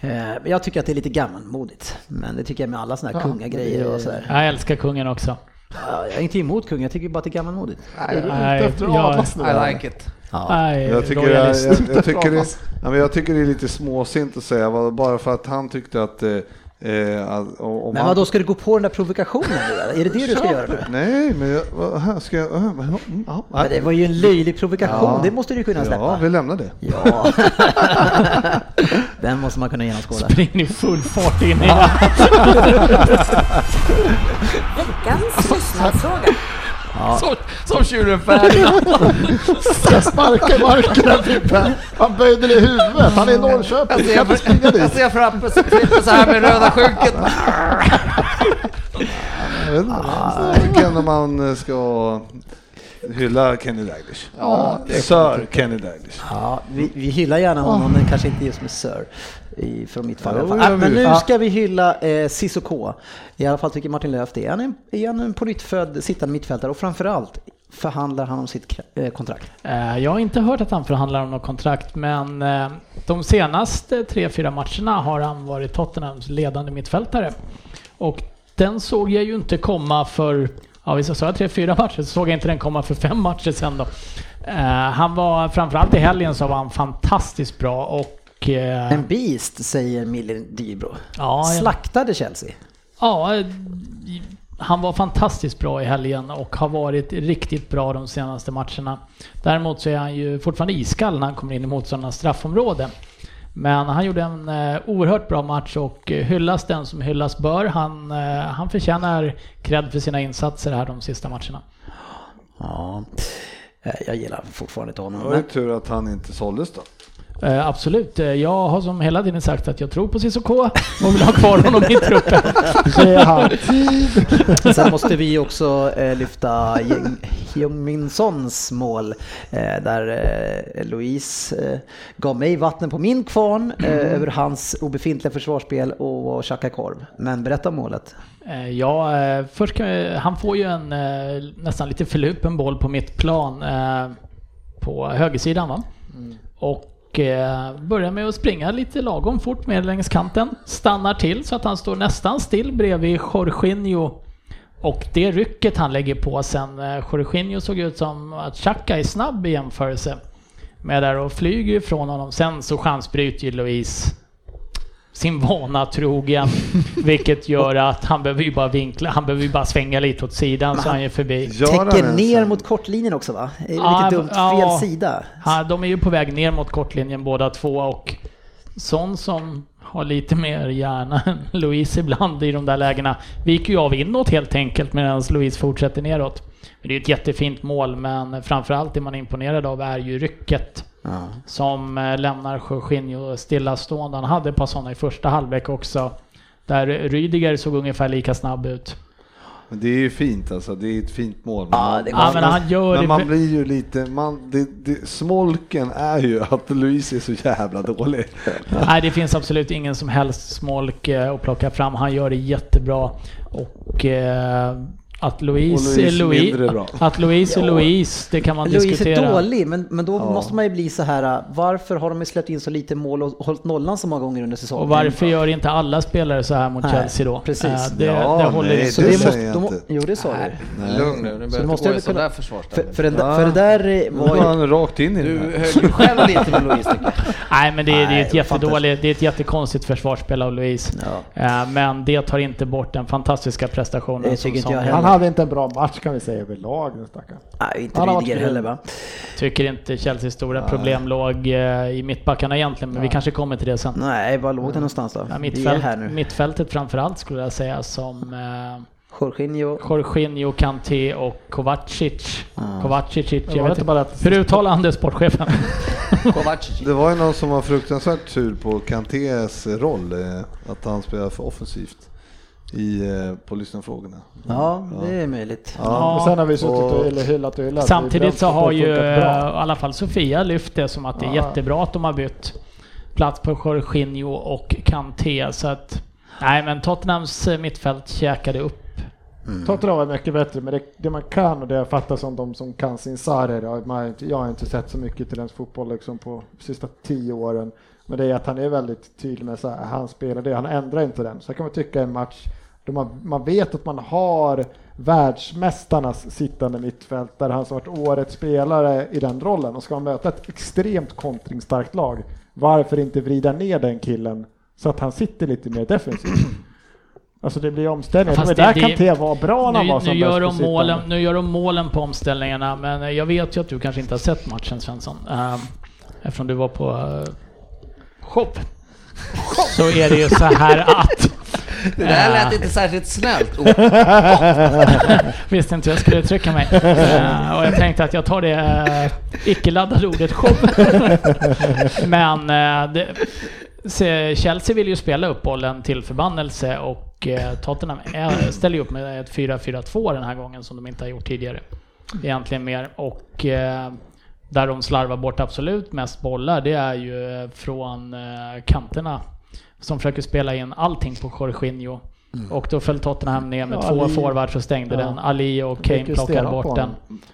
Eh, Jag tycker att det är lite gammalmodigt. Men det tycker jag med alla såna här Ja, kungagrejer och sådär. Jag älskar kungen också. Ja, Jag är inte emot kungen, jag tycker bara att det är gammalmodigt. Nej, adlas nu. I like it. Ja. Jag tycker, jag, jag, jag, tycker det, jag tycker det är lite småsint att säga, bara för att han tyckte att... Eh, Men han, vad då ska du gå på den där provokationen nu? Är det det du ska göra nu? Nej, men jag, ska jag... men, ja, Men det var ju en löjlig provokation, Ja. det måste du kunna ja, släppa. vi lämnar det. Ja. Den måste man kunna genomskåda. Springer i full fart in i den. Veckans lyssnarfråga. Som, som tjuren Ferdinand. Ska sparka i marken Frippe. Han böjde det i huvudet. Han är i Norrköping. Jag springa ser, jag dit. ser framför Frippe så här med röda skynket. Jag vet inte, jag tycker ändå man ska hylla Kenny Daglish. Ja, Sir Kenny Daglish. Ja, vi, vi hyllar gärna honom, men kanske inte just med Sir. I, från mitt fall i alla fall. Ah, men vi. nu Ja. ska vi hylla eh, Cissoko. I alla fall tycker Martin Löf det. Han är, är han en på nytt född sittande mittfältare och framförallt förhandlar han om sitt eh, kontrakt. Eh, Jag har inte hört att han förhandlar om något kontrakt, men eh, de senaste tre, fyra matcherna har han varit Tottenhams ledande mittfältare. Och den såg jag ju inte komma för, ja visst sa jag tre, fyra matcher, så såg jag inte den komma för fem matcher sen då. Han var, framförallt i helgen så var han fantastiskt bra och... eh, En beast, säger Mille Dybro. Ja, ja. Slaktade Chelsea. Ja, han var fantastiskt bra i helgen och har varit riktigt bra de senaste matcherna. Däremot så är han ju fortfarande iskall när han kommer in i motståndarnas straffområde. Men han gjorde en eh, oerhört bra match och hyllas den som hyllas bör. Han, eh, han förtjänar cred för sina insatser här de sista matcherna. Ja, jag gillar fortfarande inte honom. Det var ju tur att han inte såldes då. Eh, absolut, Eh, jag har som hela tiden sagt att jag tror på Cissoko och vill ha kvar honom i truppen. Sen måste vi också eh, lyfta Heung-Min Sons mål eh, där eh, Louise eh, gav mig vatten på min kvarn eh, över hans obefintliga försvarsspel och tjacka korv. Men berätta om målet. Ja, först kan vi, han får ju en nästan lite förlupen boll på mitt plan på högersidan va? Och eh, börjar med att springa lite lagom fort med längs kanten. Stannar till så att han står nästan still bredvid Jorginho. Och det rycket han lägger på sen, eh, Jorginho såg ut som att Xhaka är snabb i jämförelse med där och flyger ifrån honom. Sen så chansbryter ju Louise sin vana trogen, vilket gör att han behöver ju bara vinkla, han behöver ju bara svänga lite åt sidan så han är förbi. Täcker ner mot kortlinjen också va? Det är Ja, lite dumt, ja. fel sida. Ja, de är ju på väg ner mot kortlinjen båda två och sån som har lite mer hjärna än Louise ibland i de där lägena viker ju av inåt helt enkelt medan Louise fortsätter neråt. Men det är ett jättefint mål men framförallt det man är imponerad av är ju rycket som eh, lämnar Jorginho stillastående. Han hade ett par sådana i första halvlek också där Rydiger såg ungefär lika snabb ut. Men det är ju fint alltså, det är ett fint mål. Men Ja, man- det Ja, men han gör men det... man blir ju lite, man, det, det, smolken är ju att Louise är så jävla dålig. Nej, det finns absolut ingen som helst smolk eh, att plocka fram. Han gör det jättebra. Och eh, att Louise, Och Louise är Louise, att Louise är. Louise, det kan man Louise diskutera. är dålig, men, men då Ja. måste man ju bli så här. varför har de släppt in så lite mål och hållit nollan så många gånger under säsongen? Och varför gör inte alla spelare så här mot Nej, Chelsea då? precis. Eh, det, Ja, det håller nej. Så det det säger måste, jag inte. jo det sa du. Nej. Lugn nu, nu Så behöver det gå i sådär För, försvarsställning. för, den, Ja. för det där eh, var ju... han rakt in i Du det. högg ju själv lite med Louise tycker jag. Nej, men det, är- det är Nej, ett jättedåligt, det är ett jättekonstigt försvarsspel av Louise. Ja. Eh, Men det tar inte bort den fantastiska prestationen som jag. Han hade inte en bra match kan vi säga överlag den stackaren. Nej, inte Rydiger heller va? Tycker inte Chelseas stora problem låg eh, i mittbackarna egentligen, men vi kanske kommer till det sen. Nej, var låg den någonstans då? Ja, mittfält, här nu. mittfältet framförallt skulle jag säga som eh, Jorginho. Jorginho, Kanté och Kovacic. Kovacic, Det jag var vet inte inte. bara att Hur uttalar han det, sportchefen? Kovacic. Det var ju någon som var fruktansvärt sur på Kantés roll, eh, att han spelar för offensivt i, eh, på lyssnarfrågorna. Ja, det är möjligt. Men sen har vi suttit och och- hyllat- och hyllat. Samtidigt så har ju eh, i alla fall Sofia lyft det som att det är Ja. jättebra att de har bytt plats på Jorginho och Kanté. Så att, nej men Tottenhams eh, mittfält käkade upp. Tottenham var mycket bättre, men det, det man kan och det jag fattar som de som kan sin Sarri, man jag har inte sett så mycket till hans fotboll liksom på de sista tio åren. Men det är att han är väldigt tydlig med så här, han spelar det, han ändrar inte den. Så kan man tycka en match då man, man vet att man har världsmästarnas sittande mittfält där han som varit årets spelare i den rollen och ska möta ett extremt kontringsstarkt lag, varför inte vrida ner den killen så att han sitter lite mer defensivt? Alltså det blir omställningar. Fast det det- där det- Kanté var bra när han var som nu, gör de målen, nu gör de målen på omställningarna, men jag vet ju att du kanske inte har sett matchen Svensson. Um, eftersom du var på uh, show. Så är det ju så här att... Det där lät eh, inte särskilt snällt. Oh, Visste inte hur jag skulle uttrycka mig. Eh, och jag tänkte att jag tar det uh, icke-laddade ordet show. Men eh, det, se, Chelsea vill ju spela upp bollen till förbannelse och Tottenham är, ställer ju upp med ett 4-4-2 den här gången som de inte har gjort tidigare. Egentligen mer. Och där de slarvar bort absolut mest bollar, det är ju från kanterna som försöker spela in allting på Jorginho. Och då föll Tottenham ner med Ja, två Ali- forwards och stängde Ja. den. Ali och Kane plockade bort den.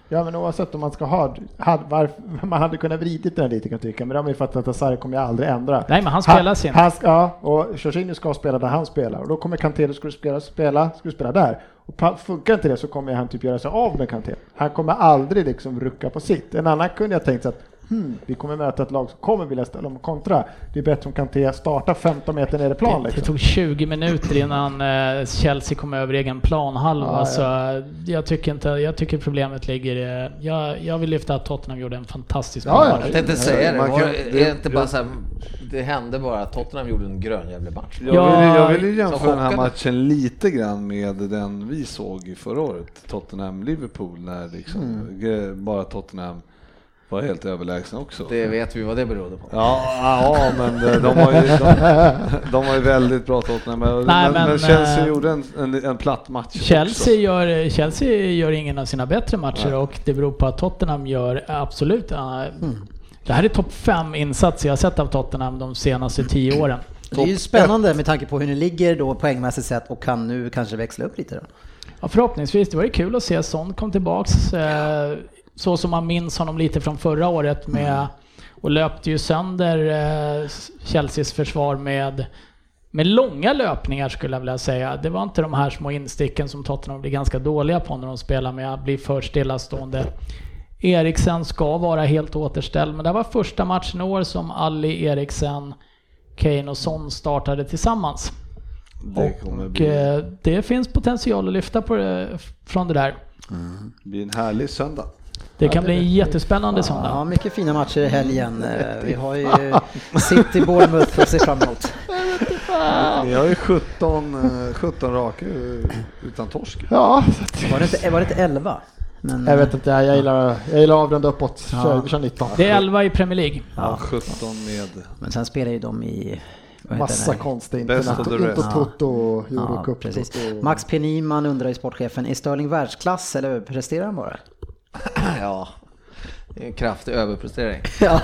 Ja men oavsett om man ska ha, hade, varför, man hade kunnat vridit den lite kan jag tycka, men det har man ju fattat att Sarri kommer ju aldrig ändra. Nej men han spelar sin. Han ja, och Jorginho ska spela där han spelar och då kommer Kanté, du spela, spela, du spela där. Och funkar inte det så kommer han typ göra sig av med Kanté. Han kommer aldrig liksom rucka på sitt. En annan kunde jag tänkt sig att hmm, vi kommer möta ett lag som kommer vilja ställa om och kontra. Det är bättre om Kanté startar 15 meter ner i plan Det, det liksom. tog 20 minuter innan eh, Chelsea kom över egen planhalva. Ja, ja. Så jag tycker inte, jag tycker problemet ligger i... Jag, jag vill lyfta att Tottenham gjorde en fantastisk Ja, ja. jag tänkte säga det. Man Var, kan- är det- det inte bara så här, det hände bara att Tottenham gjorde en grönjävlig match? Jag Ja, vill, ju- jag vill ju jämföra den här matchen lite grann med den vi såg förra året, Tottenham-Liverpool, när liksom g- bara Tottenham var helt överlägsna också. Det vet vi vad det berodde på. Ja, ja, men eh, de var ju, de, de var ju väldigt bra Tottenham. Men, Nej, men, men Chelsea eh, gjorde en, en, en platt match Chelsea gör, Chelsea gör ingen av sina bättre matcher och det beror på att Tottenham gör absolut... eh, Det här är topp fem insatser jag har sett av Tottenham de senaste tio åren. Det är ju spännande med tanke på hur ni ligger då poängmässigt sett och kan nu kanske växla upp lite då. Ja, förhoppningsvis. Det var ju kul att se Son kom tillbaks. Eh, så som man minns honom lite från förra året med och löpte ju sönder eh, Chelseas försvar med, med långa löpningar skulle jag vilja säga. Det var inte de här små insticken som Tottenham blir ganska dåliga på när de spelar med att bli för stillastående. Eriksen ska vara helt återställd, men det var första matchen i år som Ali Eriksen Kane och Son startade tillsammans. Det Och bli, eh, det finns potential att lyfta på det, från det där. bli en härlig söndag. Det kan bli en jättespännande söndag. Ja, mycket fina matcher i helgen. Vi har ju City Bournemouth att se fram emot. Ni har ju 17, eh, 17 raka utan torsk. Ja, Var det inte, var det inte 11? Men, jag vet inte, jag gillar, jag gillar att avrunda uppåt. Ja. Kör, vi kör 19. Det är 11 i Premier League. Ja, 17 med... men sen spelar ju de i... Massa konstiga Best of the internet. rest. Intertoto, Ja, Eurocup. precis. Toto. Max P. Nyman undrar i sportchefen, är Sterling världsklass eller presterar han bara? Ja, det är en kraftig överprestering. Ja.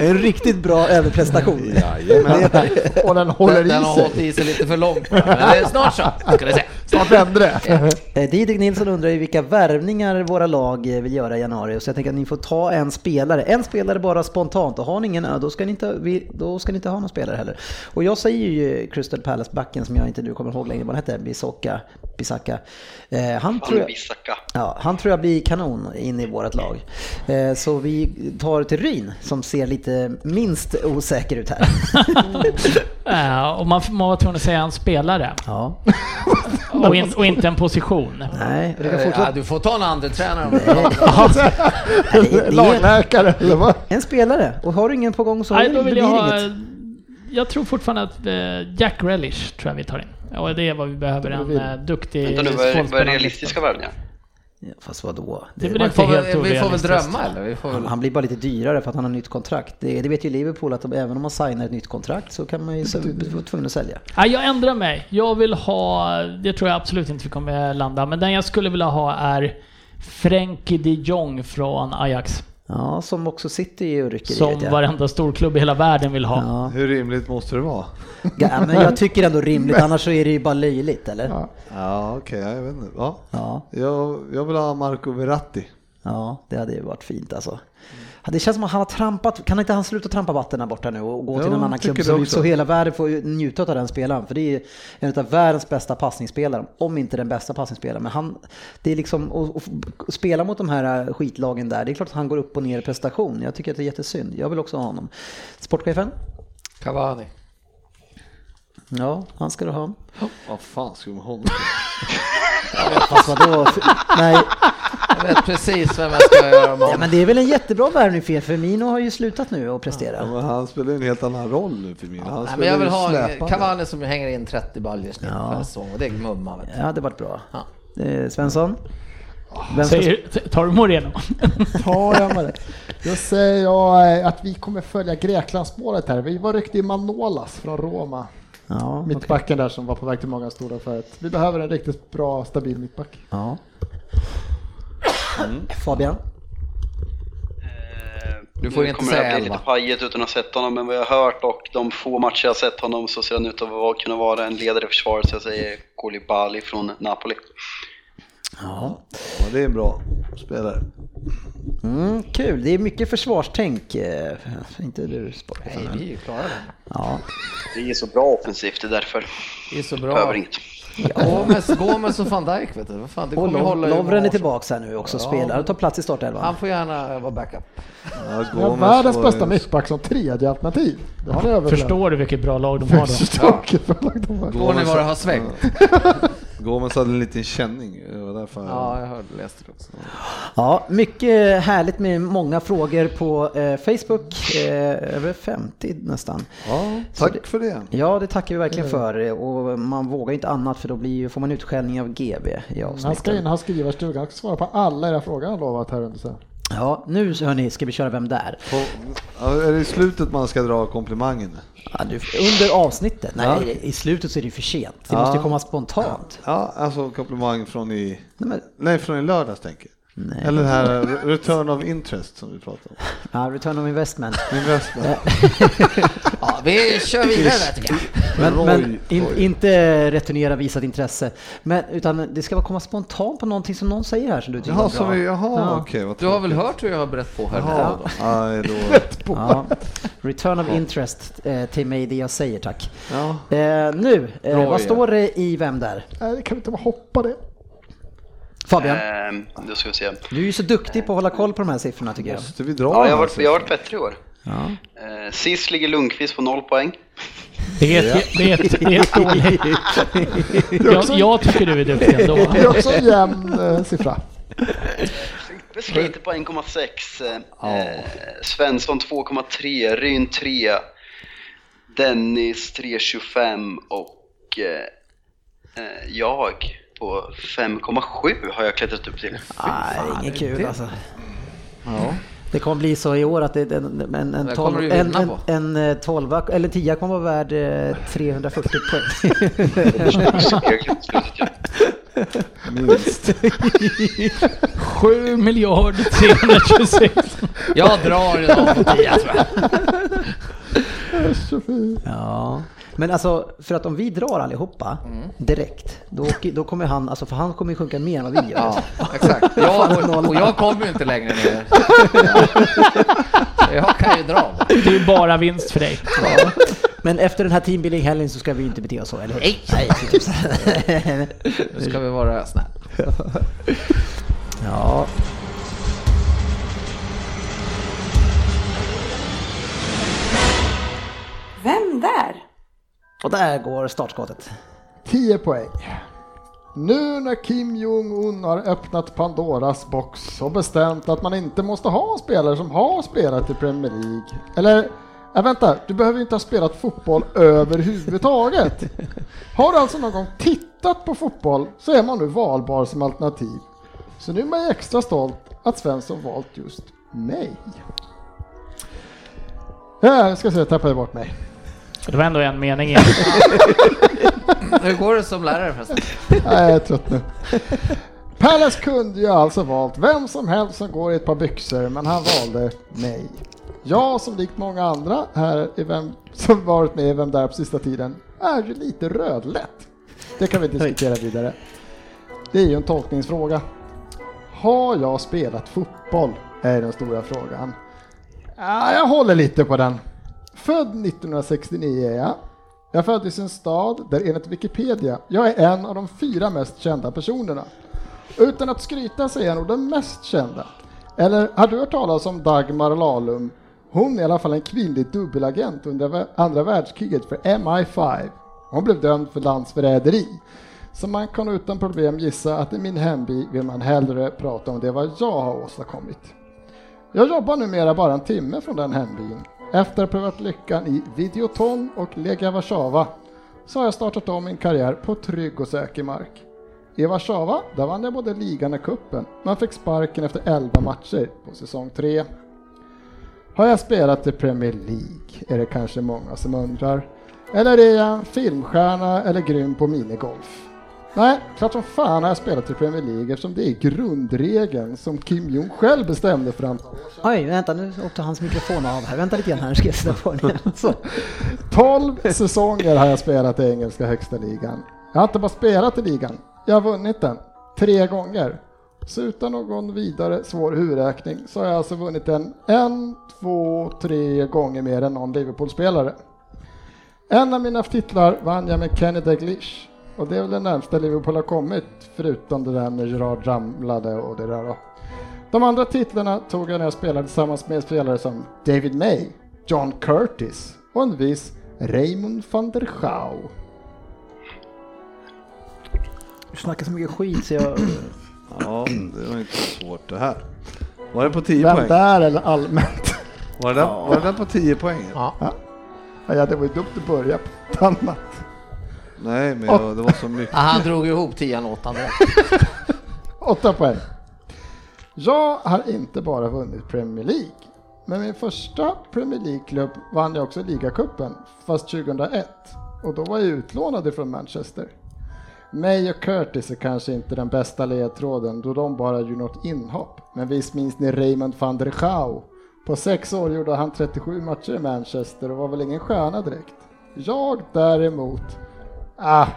en riktigt bra överprestation. Jajamän. Och den håller Den, den i har sig. hållit i sig lite för långt. Men det är snart så, ska ni se. Snart vänder det. Eh, Didrik Nilsson undrar ju vilka värvningar våra lag eh, vill göra i januari. Så jag tänker att ni får ta en spelare. En spelare bara spontant. Och har ni ingen, ja, då ska ni inte, vi- då ska ni inte ha någon spelare heller. Och jag säger ju Crystal Palace-backen som jag inte du kommer ihåg längre vad han hette, Bisocca, Bisacca. Eh, han, tror jag, ja, han tror jag blir kanon in i vårt lag. Eh, så vi tar till Ryn som ser lite minst osäker ut här. Och man man var tvungen att säga en spelare Ja, och, in, och inte en position. nej, det kan Ja, du får ta en andra tränare om du Lagläkare eller vad? en spelare. Och har du ingen på gång så Nej, då vill jag ha... inget. Jag tror fortfarande att eh, Jack Relish tror jag vi tar in. Och det är vad vi behöver, en eh, duktig Vänta nu, vad är, vad är realistiska värvningar? Ja, fast vadå? Det Det, inte får, helt väl, vi får väl drömma eller? Får väl... han, blir bara lite dyrare för att han har nytt kontrakt. Det, det vet ju Liverpool att de, även om man signar ett nytt kontrakt så kan man ju vara tvungen att sälja. Nej, jag ändrar mig. Jag vill ha, det tror jag absolut inte vi kommer landa, men den jag skulle vilja ha är Frenkie de Jong från Ajax. Ja, som också sitter i i. Som jag. varenda storklubb i hela världen vill ha. Ja. Hur rimligt måste det vara? ja, men jag tycker ändå rimligt, annars så är det ju bara löjligt, eller? Ja. Ja, okej, jag vet inte. Ja. Ja, Jag, jag vill ha Marco Verratti. ja, det hade ju varit fint alltså. Det känns som att han har trampat, kan inte han sluta trampa vatten där borta nu och gå till Jo, någon annan tycker klubb så, hela världen får ju njuta av den spelaren. För det är en av världens bästa passningsspelare, om inte den bästa passningsspelaren. Men han, det är liksom, att att spela mot de här skitlagen där, det är klart att han går upp och ner i prestation. Jag tycker att det är jättesynd. Jag vill också ha honom. Sportchefen? Cavani. Ja, han ska du ha. Vad fan ska vi med honom? Fast vadå? Nej, Jag vet precis vem jag ska göra ja, om. men det är väl en jättebra värvning för er, för Mino har ju slutat nu att Ja, prestera. men han spelar en helt annan roll nu för min. Han Nej, men jag vill ha en. Cavani som hänger in 30 baljor i snitt Ja. per säsong och det är mumma. Vet du. Ja, det varit bra. Ja. Eh, Svensson? Vem ska Säger, tar du Moreno? Tar jag med det. Då säger jag eh, att vi kommer följa Greklandsspåret här. Vi var ryckte i Manolas från Roma. Ja. Mittbacken där som var på väg till många stora förut. Vi behöver en riktigt bra, stabil mittback. Ja. Fabian? Du får nu inte kommer säga det bli lite pajigt utan att ha sett honom, men vad jag har hört och de få matcher jag har sett honom så ser han ut att kunna vara en ledare i försvaret, så jag säger Koulibaly från Napoli. Ja. Ja, det är en bra spelare. Mm, kul, det är mycket försvarstänk. eh, Inte du sportchefen. Nej, vi är ju klara där. Ja. Det är så bra offensivt, det är därför. Det är så Behöver bra. inget. Gomes, Gomes och van Dijk vet du. Vad fan, det Och Lov- Lovren är tillbaka här nu också och Ja. spelar och tar plats i startelvan. Han får gärna vara backup. Ja, Vi Gomes världens bästa mittback som tredje alternativ. Det har ni. Förstår du vilket bra lag de har då? Förstår vilket bra lag de har. Går ni vad det har svängt? Gomes hade en liten känning. Det var därför Ja, jag hörde, läste det också. Ja, mycket härligt med många frågor på eh, Facebook. Eh, över 50 nästan. Ja, tack det- för det. Ja, det tackar vi verkligen för. Och man vågar inte annat för då blir, får man utskällning av GB i Han ska in avsnitten. och ha skrivarstugan. Han ska svara på alla era frågor han lovat här under sen. Ja, nu hörni ska vi köra Vem där? På, är det i slutet man ska dra komplimangen? Ja, du, under avsnittet? Nej, Ja. i slutet så är det ju för sent. Det Ja. måste ju komma spontant. Ja, alltså komplimang från i... Nej, men, Nej, från i lördags tänker jag. Nej. Eller det här re- return of interest som vi pratade om. Ja, return of investment. Investment. Ja, vi kör vidare där tycker jag. Men, Roy, men in, Roy. inte returnera visat intresse. Men, utan det ska vara komma spontant på någonting som någon säger här som du tycker Jaha, så bra. vi, jaha Ja. okej. vad Du har väl hört hur jag har berättat på här? Jaha, Ja. då. Ja. Return of interest eh, till mig det jag säger tack. Ja. Eh, nu, eh, vad står det i Vem där? Nej, det kan vi inte bara hoppa det. Fabian, Ehm, då ska vi se. du är ju så duktig på att hålla koll på de här siffrorna tycker jag. Måste vi dra Ja, jag har varit, jag har varit bättre i år. Ja. Eh, sist ligger Lundqvist på noll poäng. Det är ett, det är ett, det är ett dåligt... Jag, jag tycker du är duktig ändå. Det är också en jämn eh, siffra. Sliter på 1,6. Eh, Svensson 2,3. Ryn 3. Dennis 3,25 och eh, eh, jag på 5,7 har jag klättrat upp till. Nej, inget kul alltså. Ja. Det kommer bli så i år att det, en, en, en, tolv, en, en, en, eh, tolva, eller tia kommer vara värd eh, 340 poäng. Minst. 7 miljarder 326. Jag drar idag på 10 tror jag. Ja, men alltså för att om vi drar allihopa Mm. direkt, då, då kommer han, alltså för han kommer ju sjunka mer än vad vi gör. Ja, exakt. Jag, och, och jag kommer ju inte längre ner. Jag kan ju dra. Det är ju bara vinst för dig. Ja. Men efter den här teambuilding-helgen så ska vi inte bete oss så, eller hur? Nej. Nej. Nu ska vi vara snälla. Ja. Vem där? Och där går startskottet. 10 poäng. Nu när Kim Jong-Un har öppnat Pandoras box och bestämt att man inte måste ha spelare som har spelat i Premier League. Eller, äh, vänta, du behöver inte ha spelat fotboll överhuvudtaget. Har du alltså någon gång tittat på fotboll så är man nu valbar som alternativ. Så nu är man extra stolt att Svensson valt just mig. Ja, jag ska se, jag tappade bort mig. Det var ändå en mening igen. Hur går det som lärare förresten? Nej, jag är trött nu. Palace kunde ju alltså valt vem som helst som går i ett par byxor, men han valde mig. Jag som likt många andra här i vem, som varit med i Vem där på sista tiden är ju lite rödlätt. Det kan vi diskutera vidare. Det är ju en tolkningsfråga. Har jag spelat fotboll? Är den stora frågan. Ja, jag håller lite på den. Född 1969 är jag. Jag föddes i en stad där enligt Wikipedia jag är en av de fyra mest kända personerna. Utan att skryta så är jag nog den mest kända. Eller har du hört talas om Dagmar Lalum? Hon är i alla fall en kvinnlig dubbelagent under andra världskriget för MI5. Hon blev dömd för landsförräderi. Så man kan utan problem gissa att i min hemby vill man hellre prata om det vad jag har åstadkommit. Jag jobbar numera bara en timme från den hembyn. Efter att ha prövat lyckan i Videoton och Lega Warszawa så har jag startat om min karriär på trygg och säker mark. I Warszawa där vann jag både ligan och kuppen men fick sparken efter 11 matcher på säsong 3. Har jag spelat i Premier League? Är det kanske många som undrar. Eller är jag en filmstjärna eller grym på minigolf? Nej, klart som fan har jag spelat i Premier League eftersom det är grundregeln som Kim Jong själv bestämde för antal år sedan. Oj, vänta nu åkte hans mikrofon av här. Vänta lite grann här, ska jag sätta på den igen. Så. 12 säsonger har jag spelat i engelska högsta ligan. Jag har inte bara spelat i ligan, jag har vunnit den tre gånger. Så utan någon vidare svår huvudräkning så har jag alltså vunnit den en, två, tre gånger mer än någon Liverpool-spelare. En av mina titlar vann jag med Kenny Dalglish och det är väl det närmsta Liverpool har kommit förutom det där när Gerard ramlade och det där då. De andra titlarna tog jag när jag spelade tillsammans med spelare som David May, John Curtis och en viss Raymond van der Schau. Du snackar så mycket skit så jag... Ja, det var inte svårt det här. Var det på 10 Vem poäng? där eller allmänt? Var det, där, var det där på 10 poäng? Ja. Ja, det var ju dumt att börja på ett annat. Nej, men jag, det var så mycket. Han drog ihop tian och åttan. Åtta poäng. Jag har inte bara vunnit Premier League. Med min första Premier League-klubb vann jag också ligacupen, fast 2001. Och då var jag utlånad ifrån Manchester. May och Curtis är kanske inte den bästa ledtråden då de bara gjorde något inhopp. Men visst minns ni Raymond van der Schau? På sex år gjorde han 37 matcher i Manchester och var väl ingen stjärna direkt. Jag däremot, ah,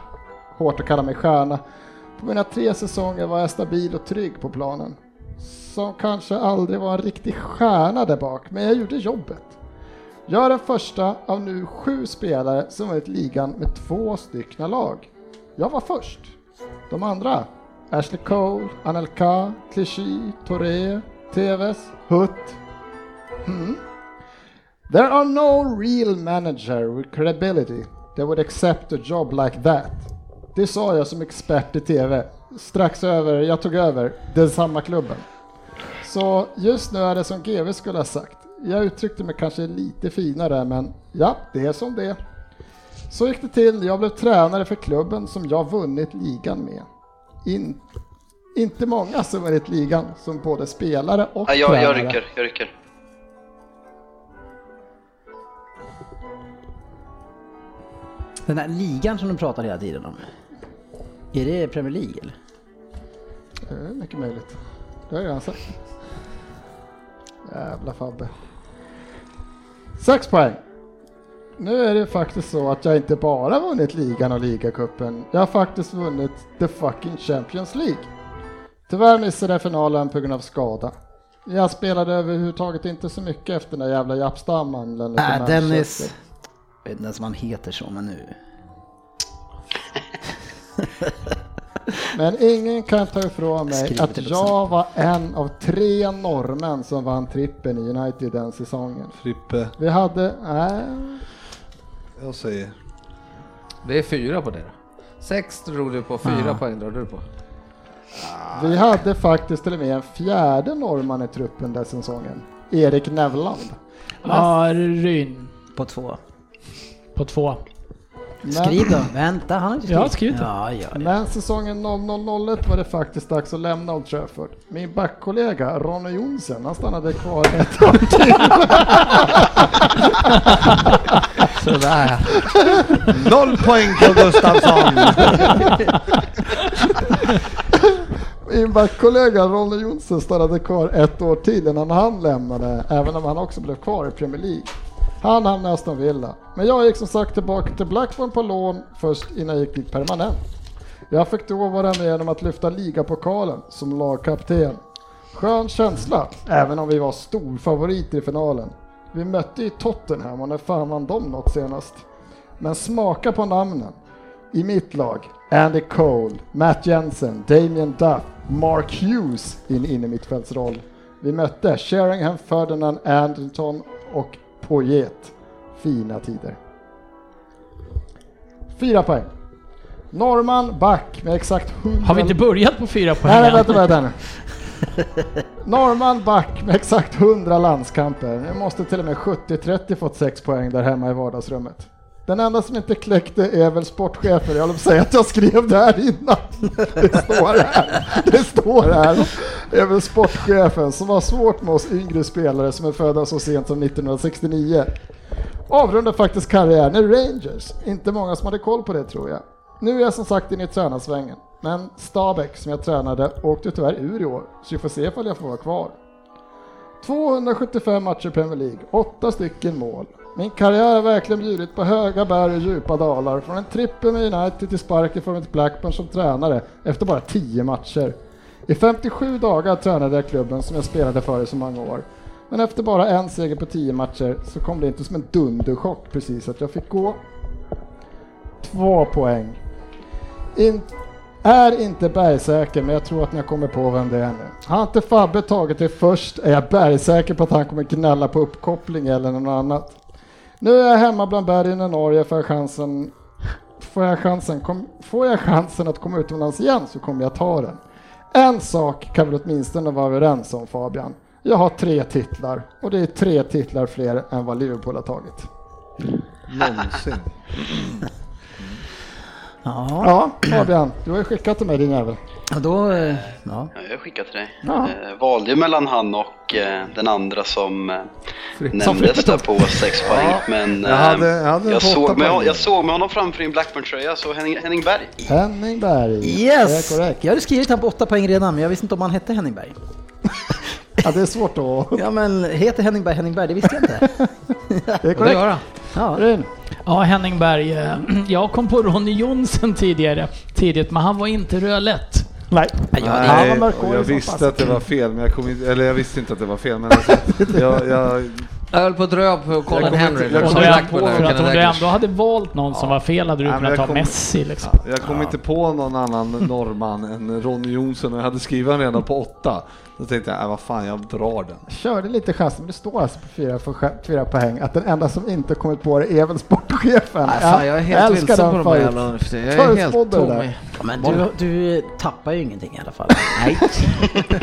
hårt att kalla mig stjärna. På mina tre säsonger var jag stabil och trygg på planen. Som kanske aldrig var en riktig stjärna där bak, men jag gjorde jobbet. Jag är den första av nu sju spelare som vunnit ligan med två styckna lag. Jag var först. De andra, Ashley Cole, Anelka, Clichy, Touré, Tevez, Hutt. Hmm. There are no real manager with credibility that would accept a job like that. Det sa jag som expert i TV. Strax över, jag tog över, den samma klubben. Så just nu är det som GV skulle ha sagt. Jag uttryckte mig kanske lite finare, men ja, det är som det. Så gick det till. Jag blev tränare för klubben som jag vunnit ligan med. In, inte många som vunnit ligan som både spelare och Ja, jag, tränare. jag rycker, jag rycker. Den här ligan som du pratar hela tiden om. Är det Premier League eller? Det är mycket möjligt. Det har jag redan sagt. Jävla Fabbe. Sex poäng. Nu är det faktiskt så att jag inte bara vunnit ligan och ligacupen. Jag har faktiskt vunnit the fucking Champions League. Tyvärr missade jag finalen på grund av skada. Jag spelade överhuvudtaget inte så mycket efter den där jävla jappstamman. Äh, Dennis. Jag vet inte ens vad han heter så, men nu. Men ingen kan ta ifrån mig Skriv att jag var en av tre norrmän som vann trippen i United den säsongen. Frippe, Vi hade, nej, jag säger. Det är fyra på det då. Sex drog du på, fyra Ja. poäng drar du på. Vi hade faktiskt till och med en fjärde norrman i truppen den säsongen. Erik Nevland. Ja, Ryn På två. På två. Men, Skriv då. Vänta, han har inte Jag har skrivit. skrivit det. Ja, ja, ja. men säsongen 0001 var det faktiskt dags att lämna Old Trafford. Min backkollega Ronny Jonsson, han stannade kvar ett år till. Sådär. Noll poäng på Gustafsson! Min backkollega Ronny Jonsson stannade kvar ett år till innan han lämnade, även om han också blev kvar i Premier League. Han hamnade i Aston Villa. Men jag gick som sagt tillbaka till Blackburn på lån först innan jag gick dit permanent. Jag fick då vara med om att lyfta ligapokalen som lagkapten. Skön känsla, även om vi var storfavoriter i finalen. Vi mötte ju Tottenham och när fan vann de något senast? Men smaka på namnen. I mitt lag, Andy Cole, Matt Jensen, Damien Duff, Mark Hughes i en innermittfältsroll. Vi mötte Sheringham, Ferdinand, Anderton och Poyet. Fina tider. Fyra poäng. Norman back med exakt 100... Har vi inte börjat på fyra poäng Nej, nej, än? vänta, vänta nu. Norman back med exakt 100 landskamper. Nu måste till och med 70-30 fått 6 poäng där hemma i vardagsrummet. Den enda som inte kläckte är väl sportchefen. Jag håller på att säga att jag skrev det här innan. Det står här. Det står här. Det är väl sportchefen som har svårt med oss yngre spelare som är födda så sent som 1969. Avrundade faktiskt karriären i Rangers. Inte många som hade koll på det tror jag. Nu är jag som sagt inne i tränarsvängen. Men Stabäck som jag tränade åkte tyvärr ur i år, så vi får se ifall jag får vara kvar. 275 matcher i Premier League, 8 stycken mål. Min karriär har verkligen bjudit på höga berg och djupa dalar. Från en trippel med United till sparken från ett Blackburn som tränare efter bara 10 matcher. I 57 dagar tränade jag klubben som jag spelade för i så många år. Men efter bara en seger på 10 matcher så kom det inte som en dunderchock precis att jag fick gå. Två poäng. In, är inte bergsäker, men jag tror att ni har kommit på vem det är nu. Har inte Fabbe tagit det först är jag bergsäker på att han kommer gnälla på uppkoppling eller något annat. Nu är jag hemma bland bergen i Norge för chansen Får jag, chansen, kom, får jag chansen att komma utomlands igen så kommer jag ta den. En sak kan vi åtminstone vara överens om Fabian. Jag har tre titlar och det är tre titlar fler än vad Liverpool har tagit. Någonsin. Ja, Ja, Fabian, du har ju skickat till mig din jävel. och då... eh, Ja. Ja, jag skickar till dig. Ja. Eh, valde ju mellan han och eh, den andra som eh, nämndes där på sex poäng. Ja, men jag hade- jag hade jag, såg med, jag såg med honom framför en Blackburn-tröja, så Henning, Henning Berg. Henning Berg. Yes! Det är korrekt. Jag hade skrivit han på åtta poäng redan, men jag visste inte om han hette Henning Berg. Ja, det är svårt att... Ja, men heter Henning Berg Henning Berg? Det visste jag inte. Det är Det korrekt. gör han. Ja. Ja, Henning Berg. eh, Jag kom på Ronny Jonsson tidigare, tidigt, men han var inte rödlätt. Nej. Ja, det, Han var Nej, mörkhårig och jag som visste att det var fel, men jag kom inte, eller jag visste inte att det var fel, men alltså, jag, jag, Jag höll på att dra på Colin Henry. jag inte på för att om du ändå hade valt någon som var fel hade du Nej, kunnat jag ta kommer- Messi liksom. Jag kom inte på någon annan norrman än Ronny Jonsson och jag hade skrivit han redan på åtta. Då tänkte jag, äh, vad fan, jag drar den. Körde lite chans, men det står alltså på fyra, för, fyra poäng att den enda som inte kommit på det är väl sportchefen. Nej, fan, jag är helt älskar vilsen på de här jävla... Jag är helt tom. Ja, men du, du tappar ju ingenting i alla fall. Nej,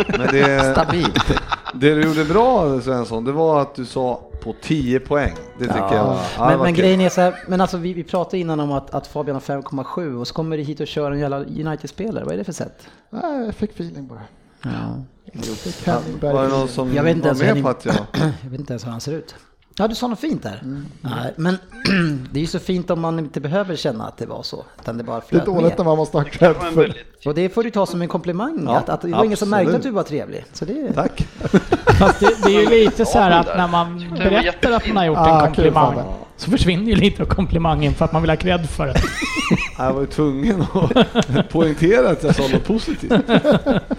Men det, stabilt. det du gjorde bra Svensson, det var att du sa på 10 poäng. Det tycker jag var, ja, men var men kul. grejen är så här, men alltså vi, vi pratade innan om att, att Fabian har 5,7 och så kommer du hit och kör en jävla United-spelare. Vad är det för sätt? Nej, jag fick feeling bara. Ja. Var det någon som Jag vet inte var med på att jag... Jag vet inte ens hur han ser ut. Ja, du sa något fint där. Nej, men det är ju så fint om man inte behöver känna att det var så. Utan det bara Det är när man måste ha Det cred för. Och det får du ta som en komplimang. Ja, att, att det var ingen som märkte absolut. att du var trevlig. Så det, Tack. Fast det, det är ju lite så här att när man berättar att man har gjort en komplimang. Så försvinner ju lite av komplimangen för att man vill ha cred för det. Jag var ju tvungen att poängtera att jag sa något positivt.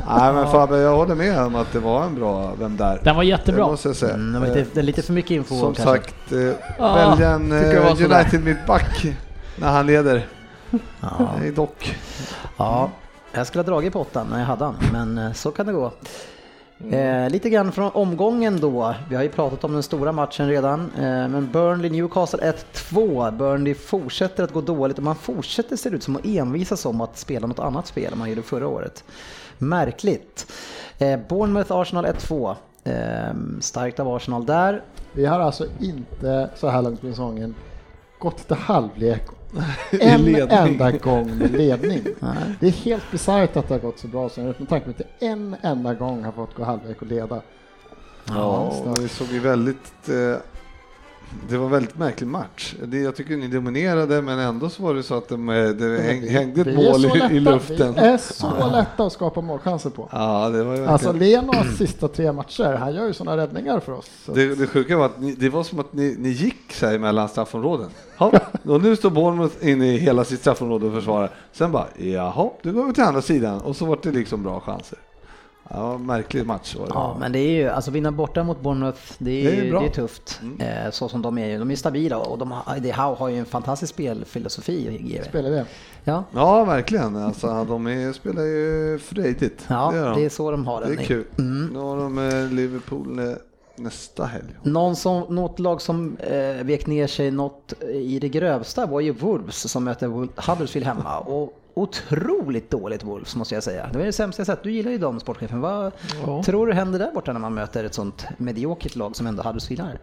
Nej men Fabbe, jag håller med om att det var en bra Vem där? Den var Det jättebra. måste jag säga. mm, det var lite, det är lite för mycket info Som kanske. sagt, eh, Ja, välja en det eh. United mittback när han leder. Ja. Nej, dock. Ja, jag skulle ha dragit på åttan när jag hade han, men eh, så kan det gå. Eh, lite grann från omgången då. Vi har ju pratat om den stora matchen redan. Eh, men Burnley-Newcastle 1-2. Burnley fortsätter att gå dåligt och man fortsätter ser det ut som att envisas om att spela något annat spel än man gjorde förra året. Märkligt. Eh, Bournemouth-Arsenal 1-2. Eh, starkt av Arsenal där. Vi har alltså inte så här långt i säsongen gått till halvlek en enda gång med ledning. Det är helt bisarrt att det har gått så bra så med tanke på att det en enda gång har fått gå halvlek och leda. Ja, och det såg ju väldigt... Eh, det var en väldigt märklig match. Det, jag tycker ni dominerade men ändå så var det så att de, eh, det häng, hängde ett mål i, i luften. Vi är så lätta att skapa målchanser på. Ja, det var ju Alltså verkligen... Lenos sista tre matcher, han gör ju sådana räddningar för oss. Det, det sjuka var att ni, det var som att ni, ni gick här mellan straffområden. Ja, och nu står Bournemouth inne i hela sitt straffområde och försvarar. Sen bara, jaha, då går vi till andra sidan och så var det liksom bra chanser. Ja, märklig match var det. Ja, men det är ju, alltså vinna borta mot Bournemouth, det är, Det är ju- det är tufft. Eh, så som de är ju. De är stabila och de det Howe har ju en fantastisk spelfilosofi, GV. spelar det. Ja, Ja, verkligen. Alltså, de är, spelar ju frejdigt. ja det, gör de. det är så de har det den. är kul. Nu har de eh, Liverpool eh, nästa helg. Någon som, något lag som eh, vek ner sig något i det grövsta var ju Wolves som möter Huddersfield hemma. Och otroligt dåligt Wolves måste jag säga. Det var det sämsta jag sett. Du gillar ju dem sportchefen. Vad tror du händer där borta när man möter ett sånt mediokert lag som ändå Huddersfield är?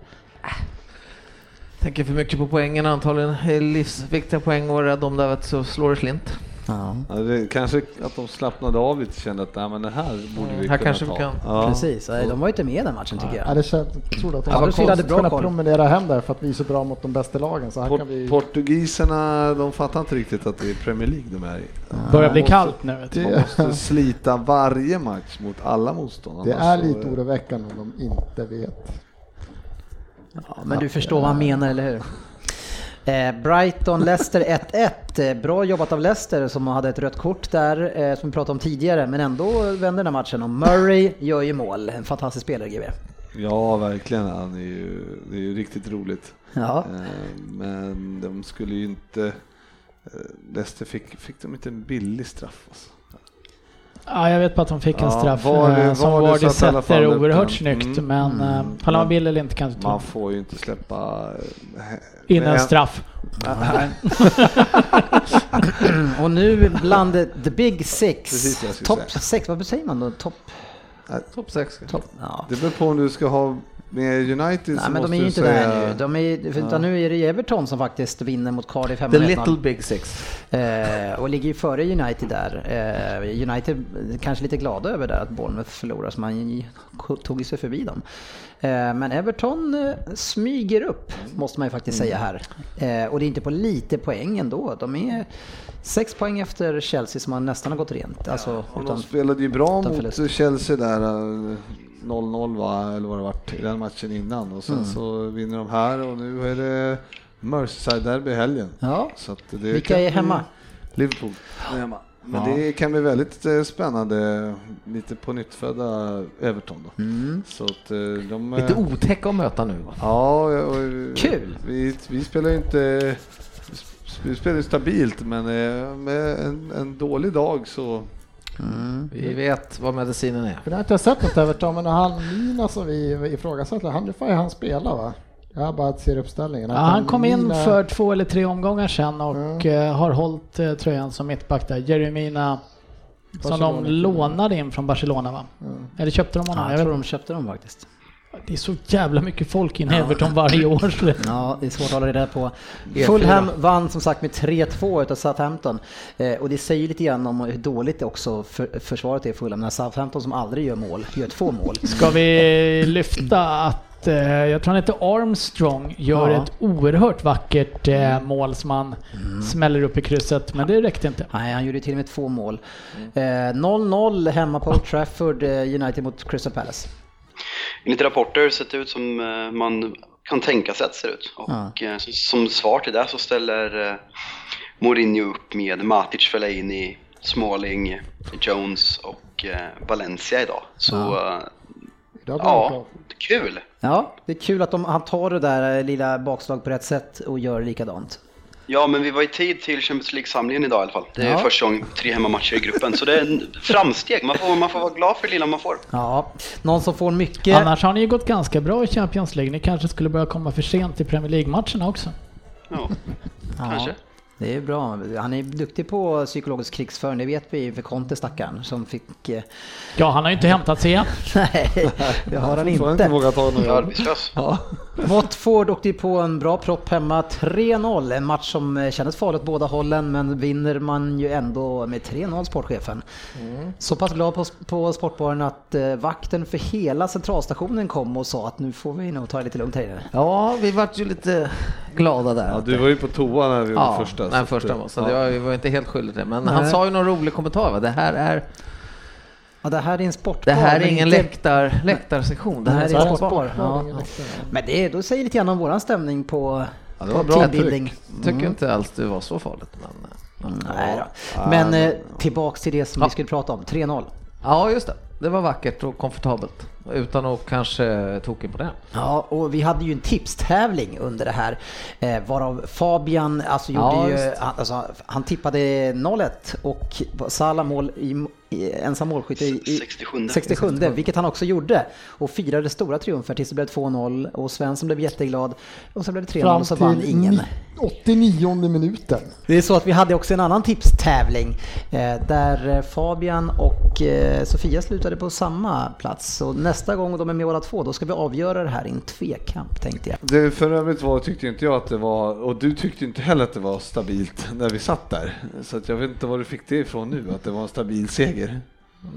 Tänker för mycket på poängen antagligen. Livsviktiga poäng och rädd om det så slår det slint. Ja, Ja, det, kanske att de slappnade av lite och kände att Nej, men det här borde vi Här kunna kanske ta. vi kan. Ja. precis. De var ju inte med i den matchen tycker Ja, jag. det känns, jag trodde att de Ja, hade konstigt koll. promenera hem där för att vi är så bra mot de bästa lagen. Så här Port- kan vi... Portugiserna, de fattar inte riktigt att det är Premier League de är i. Börjar bli kallt nu. Vet. Man måste slita varje match mot alla motståndare. Det är lite oroväckande om de inte vet. Ja, men du förstår vad han menar, eller hur? Eh, Brighton, Leicester 1-1. Eh, Bra jobbat av Leicester som hade ett rött kort där, eh, som vi pratade om tidigare, men ändå vänder den här matchen. Och Murray gör ju mål. En fantastisk spelare, GW. Ja, verkligen. Han är ju, det är ju riktigt roligt. Ja. Men de skulle ju inte... Leicester fick, fick de inte en billig straff? Alltså. Ja, jag vet bara att de fick en Ja, straff var det- eh, som var det Vardy alla fall sätter oerhört snyggt. Mm. Men mm. han var bild eller inte kan inte ta Man får ju inte släppa... eh, in en straff. Och nu bland the big six. Topp säga. sex, vad säger man då? Topp? Topp 6. Top, ja. Det beror på om du ska ha med United Nej så men måste de är ju inte säga... där nu. De är, för utan nu är det Everton som faktiskt vinner mot Cardiff hemma The little 1-0. big six. Eh, och ligger ju före United där. Eh, United kanske lite glada över där att Bournemouth förlorar så man tog sig förbi dem. Eh, men Everton eh, smyger upp måste man ju faktiskt säga här. Eh, och det är inte på lite poäng ändå. De är sex poäng efter Chelsea som har nästan har gått rent. Alltså, Och de utan, spelade ju bra mot förlust. Chelsea där, eh, 0-0 va, eller vad det varit i den matchen innan. Och sen Mm. så vinner de här och nu är det Merseyside derby i helgen. ja. Så att det Vilka är hemma? Liverpool är hemma. Men det kan bli väldigt eh, spännande, lite på nyttfödda Everton då. Så att eh, de... Lite eh, otäcka att möta nu va? Ja, och, Kul. Vi, vi spelar ju inte... Vi spelar ju stabilt, men eh, med en, en dålig dag så... Vi vet vad medicinen är. För jag har inte sett något Everton, men han Mina som vi ifrågasatte, han, nu får ju han spela va? Jag bara ser uppställningen. Ja, han kom in Mina- för två eller tre omgångar sedan och eh, har hållit eh, tröjan som mittback där. Jeremina som de Barcelona. lånade in från Barcelona va? Eller köpte de honom? Ja, jag tror de köpte dem faktiskt. Det är så jävla mycket folk i Everton varje år. Ja, det är svårt att hålla reda på. E4. Fulham vann som sagt med 3-2 utav Southampton. Eh, och det säger lite grann om hur dåligt det också för, försvaret är i Fulham. När Southampton som aldrig gör mål, gör två mål. Ska vi lyfta att eh, jag tror han heter Armstrong gör Ja. ett oerhört vackert eh, mål som han Mm. smäller upp i krysset, men det räckte inte. Nej, han gjorde till och med två mål. Eh, 0-0 hemma på Old Trafford, eh, United mot Crystal Palace. Enligt rapporter ser det ut som eh, man kan tänka sig att det ser ut. Och så- som svar till det så ställer eh, Mourinho upp med Matic, Fellaini, Smalling, Jones och Valencia idag. Så det ja, kul! Ja, det är kul att de, han tar det där lilla bakslag på rätt sätt och gör likadant. Ja, men vi var i tid till Champions League-samlingen idag i alla fall. Det är Ja. första gången tre hemmamatcher i gruppen, så det är en framsteg. Man får, man får vara glad för det lilla man får. Ja, någon som får mycket. Annars har ni ju gått ganska bra i Champions League. Ni kanske skulle börja komma för sent i Premier League-matcherna också. Ja, Ja, kanske. Det är bra. Han är duktig på psykologisk krigsföring, det vet vi för Conte stackaren som fick... eh, Ja, han har ju inte hämtat sig än. Nej, det har han Får inte inte. våga ta några Arbetslös. Watford åkte på en bra propp hemma, 3-0. En match som eh, kändes farlig åt båda hållen, men vinner man ju ändå med 3-0 sportchefen. Så pass glad på, på Sportbaren att eh, vakten för hela centralstationen kom och sa att nu får vi nog ta det lite lugnt här inne. Ja, vi vart ju lite glada där. Ja, du var ju på toa när vi gjorde Ja, första. den första var, så ja. det var, jag var inte helt skyldig till det. Men han Nej. sa ju någon rolig kommentar va? Det här är, Ja, det här är en sportbar. det här är ingen inte- läktar, läktarsektion. Det Det här är en sportbar. sportbar. Ja. Men det, då säger lite grann om våran stämning på, Ja, det var på bra teambuilding. Tycker inte alls det var så farligt. Men, men, Nej då. Men eh, tillbaks till det som Ja. vi skulle prata om, 3-0. ja, just det. Det var vackert och komfortabelt. Utan att kanske tokimponera. Ja, och vi hade ju en tipstävling under det här. Eh, varav Fabian, alltså gjorde Ja, ju, han, alltså, han tippade 0-1 och Salah mål i ensam målskytt i, i 67. 67, vilket han också gjorde. Och firade stora triumfer tills det blev 2-0 och Svensson blev jätteglad. Och så blev det 3-0 Fram och så vann ingen. ni- 89 minuten. Det är så att vi hade också en annan tipstävling eh, där eh, Fabian och eh, Sofia slutade på samma plats. Så nästa gång de är med båda två, då ska vi avgöra det här i en tvekamp tänkte jag. Det för övrigt var, tyckte inte jag att det var, och du tyckte inte heller att det var stabilt när vi satt där. Så att jag vet inte var du fick det ifrån nu, att det var en stabil seger.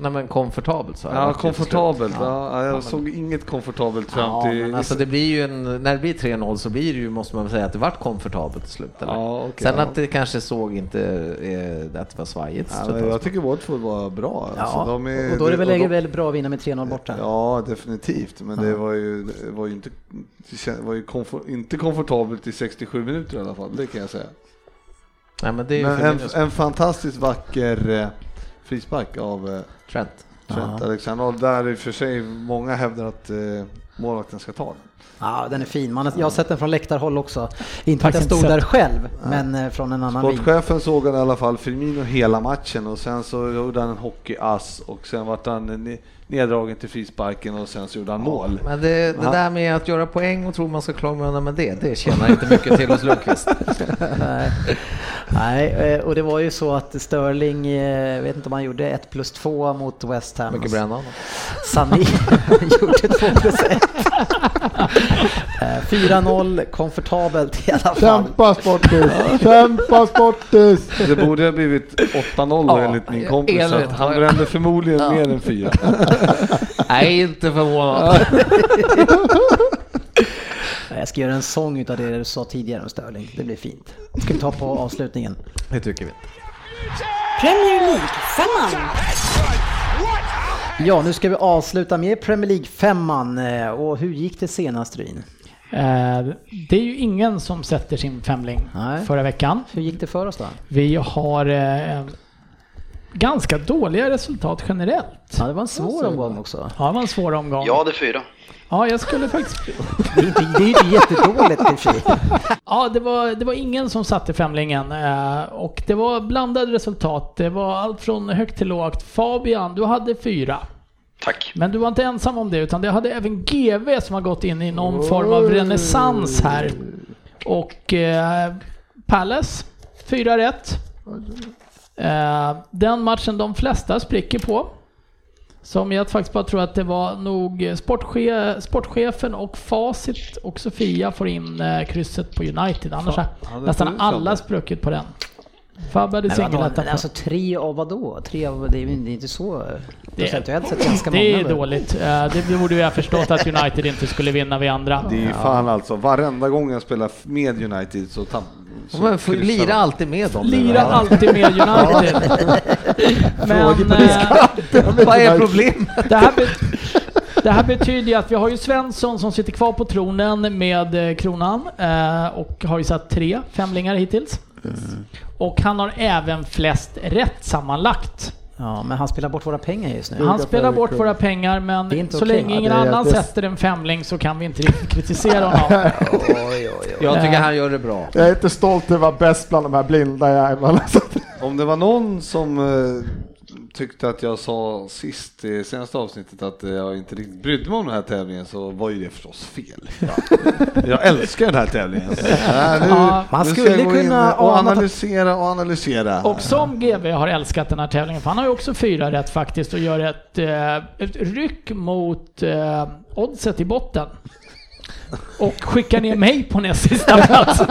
Nej men komfortabelt så. Ja, slut. komfortabelt. Ja. Ja, jag såg inget komfortabelt fram Ja, till... men alltså det blir ju en, när det blir 3-0 så blir det ju, måste man väl säga, att det vart komfortabelt till slut. Eller? Ja, okej, Sen ja. att det kanske såg inte eh, att det var svajigt. Ja, jag tycker Watford var bra. Alltså, Ja, de är, och då är det väl, de- väldigt bra att vinna med 3-0 borta. Ja, definitivt. Men det var ju, det var ju, inte, var ju komfort, inte komfortabelt i 67 minuter i alla fall, det kan jag säga. Nej men det är ju Men en, en fantastiskt vacker eh, frispark av eh, Trent. Trent Alexander där i och för sig många hävdar att eh, målvakten ska ta den. Ja, den är fin. Man, jag har sett den från läktarhåll också. Inte att jag Faktiskt stod där själv, men eh, från en annan vinkel. Sportchefen såg han i alla fall Firmino hela matchen och sen så gjorde han en hockeyass och sen vart han ne- neddragen till frisparken och sen så gjorde han mål. Men det, det där med att göra poäng och tro man ska klara med det, det tjänar inte mycket till hos Lundqvist. Nej. Eh, och det var ju så att Sterling, eh, vet inte om han gjorde 1 plus 2 mot West Ham. Mycket brännan. Sané gjorde 2 plus 1. 4-0, komfortabelt i alla fall. Kämpa Sportis! Kämpa Sportis! Det borde ha blivit 8-0 då Ja, enligt min kompis. enligt- Han brände förmodligen Ja. mer än fyra. Nej, inte förvånad. Jag ska göra en sång utav det du sa tidigare om Sterling. Det blir fint. Ska vi ta på avslutningen? Det tycker vi. Premier League-femman. Ja, nu ska vi avsluta med Premier League femman eh, och hur gick det senast Ryn? Eh, det är ju ingen som sätter sin femling Nej. förra veckan. Hur gick det för oss då? Vi har eh, ganska dåliga resultat generellt. Ja, det var en svår omgång också. Ja, det var en svår omgång. Jag hade fyra. Ja, jag skulle faktiskt... Det är inte, det är inte jättedåligt i och för sig. Ja, det var, det var ingen som satte femlingen eh, och det var blandade resultat. Det var allt från högt till lågt. Fabian, du hade fyra. Tack. Men du var inte ensam om det, utan det hade även GV som har gått in i någon form av renässans här. Och eh, Palace, fyra rätt. Eh, den matchen de flesta spricker på. Som jag faktiskt bara tror att det var nog sportche sportchefen och Facit och Sofia får in eh, krysset på United. Annars har nästan alla spruckit på den. Fabbe hade Men vadå, men på. alltså tre av vad då? Tre av, det är inte så procentuellt sett ganska Det många. är väl? dåligt. Eh, Det borde vi ha förstått att United inte skulle vinna vid andra. Det är ju fan alltså, varenda gång jag spelar med United så, Men får lira alltid med dem. Lira alltid med United. Men eh, Vad är problemet? det, här bet- det här betyder ju att vi har ju Svensson som sitter kvar på tronen med eh, kronan eh, och har ju satt tre femlingar hittills. Och han har även flest rätt sammanlagt. Ja, men han spelar bort våra pengar just nu. Han spelar bort våra pengar men så okej. länge Ja, ingen är- annan det- sätter en femling så kan vi inte riktigt kritisera honom. Oj, oj, oj. Jag tycker han gör det bra. Jag är inte stolt över att vara bäst bland de här blinda jävlarna. Om det var någon som eh, tyckte att jag sa sist i senaste avsnittet att jag inte riktigt brydde mig om den här tävlingen så var ju det förstås fel. jag älskar den här tävlingen. Äh, nu, Ja, man ska skulle jag gå in kunna och analysera och analysera. Och som GV har älskat den här tävlingen, för han har ju också fyra rätt faktiskt och gör ett, eh, ett ryck mot eh, oddset i botten. Och skickar ner mig på näst sista plats.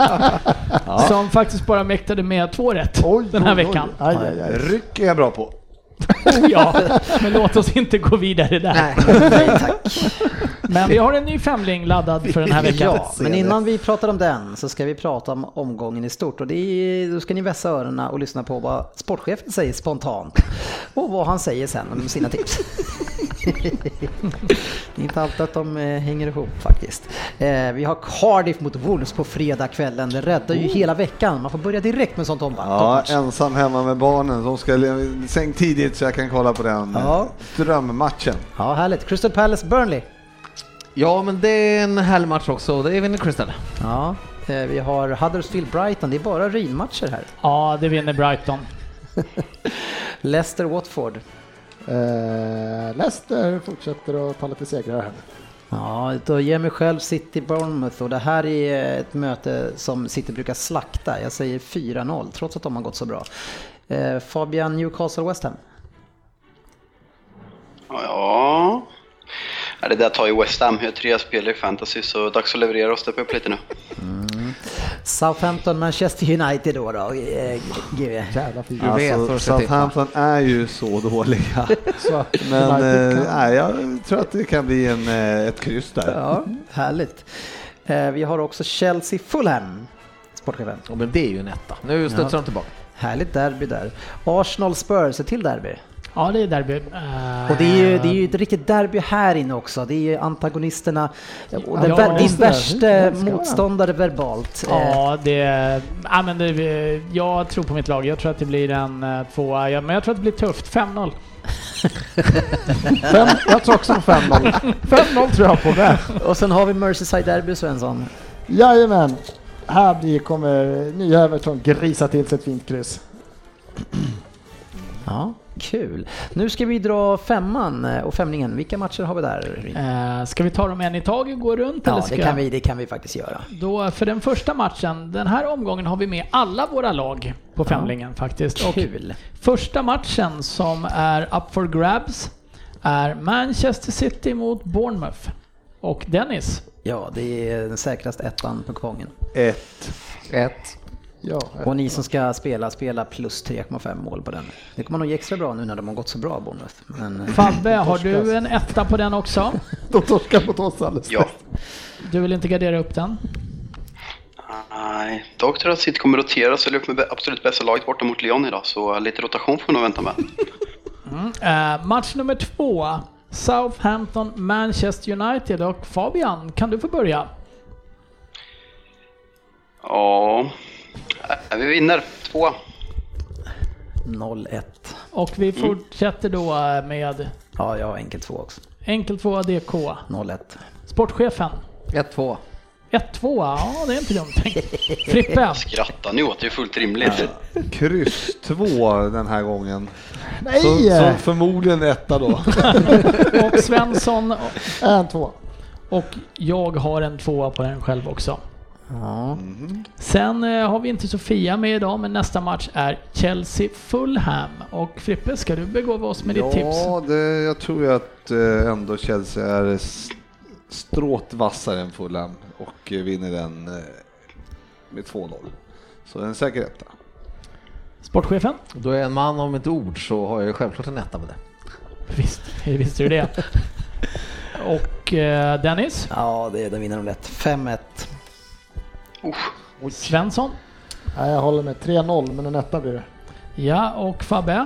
Som faktiskt bara mäktade med två rätt Oj, den här oj, oj. veckan. Aj, aj. Ryck är jag bra på. Ja, men låt oss inte gå vidare där. Nej, nej tack. Men vi har en ny femling laddad för den här veckan. Ja, men innan vi pratar om den så ska vi prata om omgången i stort och det är, då ska ni vässa öronen och lyssna på vad sportchefen säger spontant och vad han säger sen om sina tips. det är inte alltid att de eh, hänger ihop faktiskt. Eh, vi har Cardiff mot Wolves på fredagskvällen. Det räddar ju hela veckan. Man får börja direkt med sånt om Ja, ensam hemma med barnen. De ska sänk tidigt så jag kan kolla på den Ja. drömmatchen. Ja, härligt. Crystal Palace Burnley. Ja, men det är en härlig match också. Det är vinner Crystal. Ja, eh, vi har Huddersfield Brighton. Det är bara ruinmatcher här. Ja, det vinner Brighton. Leicester Watford. Eh, Leicester fortsätter att ta lite segrar här. Ja, då ger mig själv City Bournemouth och det här är ett möte som City brukar slakta. Jag säger 4-0 trots att de har gått så bra. Eh, Fabian Newcastle West Ham. Ja. Ja, det där tar ju West Ham. Jag har tre spelare i fantasy så dags att leverera och steppa upp lite nu. Southampton Manchester United då då, eh, vad Alltså. Southampton är ju så dåliga. Så Men eh, nej, jag tror att det kan bli en, eh, ett kryss där. Ja, härligt. Eh, vi har också Chelsea Fulham. Sportchefen. Ja, men det är ju en etta. Nu studsar de tillbaka. Härligt derby där. Arsenal Spurs, ett till derby. Ja, det är derby. Eh, Och det är, ju, det är ju ett riktigt derby här inne också. Det är ju antagonisterna och den, Ja, din värsta motståndare verbalt. Eh, Ja, det... Ja, men det jag tror på mitt lag. Jag tror att det blir en eh, tvåa. Ja, men jag tror att det blir tufft. 5-0. Fem, jag tror också på 5-0. 5-0 tror jag på det. Och sen har vi Merseyside Derby Svensson. Jajamän. Här blir, kommer nya Everton grisa till sig ett fint kryss. Ja, kul. Nu ska vi dra femman eh, och femningen. Vilka matcher har vi där? Eh, ska vi ta dem en i taget och gå runt? eller Ja, ska det kan, vi, det kan vi faktiskt göra. Då, för den första matchen, den här omgången har vi med alla våra lag på femlingen faktiskt. Och Kul. första matchen som är up for grabs är Manchester City mot Bournemouth. Och Dennis, Ja, det är den säkraste ettan på kupongen. Ett. Ett. Ja, Och ni som ska spela, spela plus 3,5 mål på den. Det kommer nog ge extra bra nu när de har gått så bra, Bournemouth. Men, eh, Fabbe, har du en etta på den också? de torskar mot oss alldeles Ja. Du vill inte gardera upp den? Nej, dock tror jag att City kommer rotera ställa upp med absolut bästa laget borta mot Lyon idag. Så lite rotation får vi nog vänta med. Eh, match nummer två. Southampton, Manchester United och Fabian, kan du få börja? Ja, vi vinner. Två. 0-1. Och vi fortsätter då eh, med Ja, jag har enkelt två också. enkel tvåa DK. 0-1. Sportchefen. 1-2. 1-2, ja det är inte dumt tänkt. Frippe. Skrattar ni åt, det är fullt rimligt. Kryss 2 den här gången. Nej! Så, så förmodligen etta då. Och Svensson En, två. och jag har en tvåa på den själv också. Ja. Sen eh, har vi inte Sofia med idag, men nästa match är Chelsea-Fulham. Och Frippe, ska du begåva oss med ditt tips? Ja, det, jag tror ju att eh, ändå Chelsea är s- stråt vassare än Fulham och eh, vinner den eh, med 2-0. Så en säker etta. Sportchefen? Då är jag en man om ett ord så har jag ju självklart en etta med det. Visst, visste du det? Och eh, Dennis? Ja, det, den vinner de lätt. 5-1. Svensson? Nej, jag håller med 3-0, men en etta blir det. Ja, och Fabbe?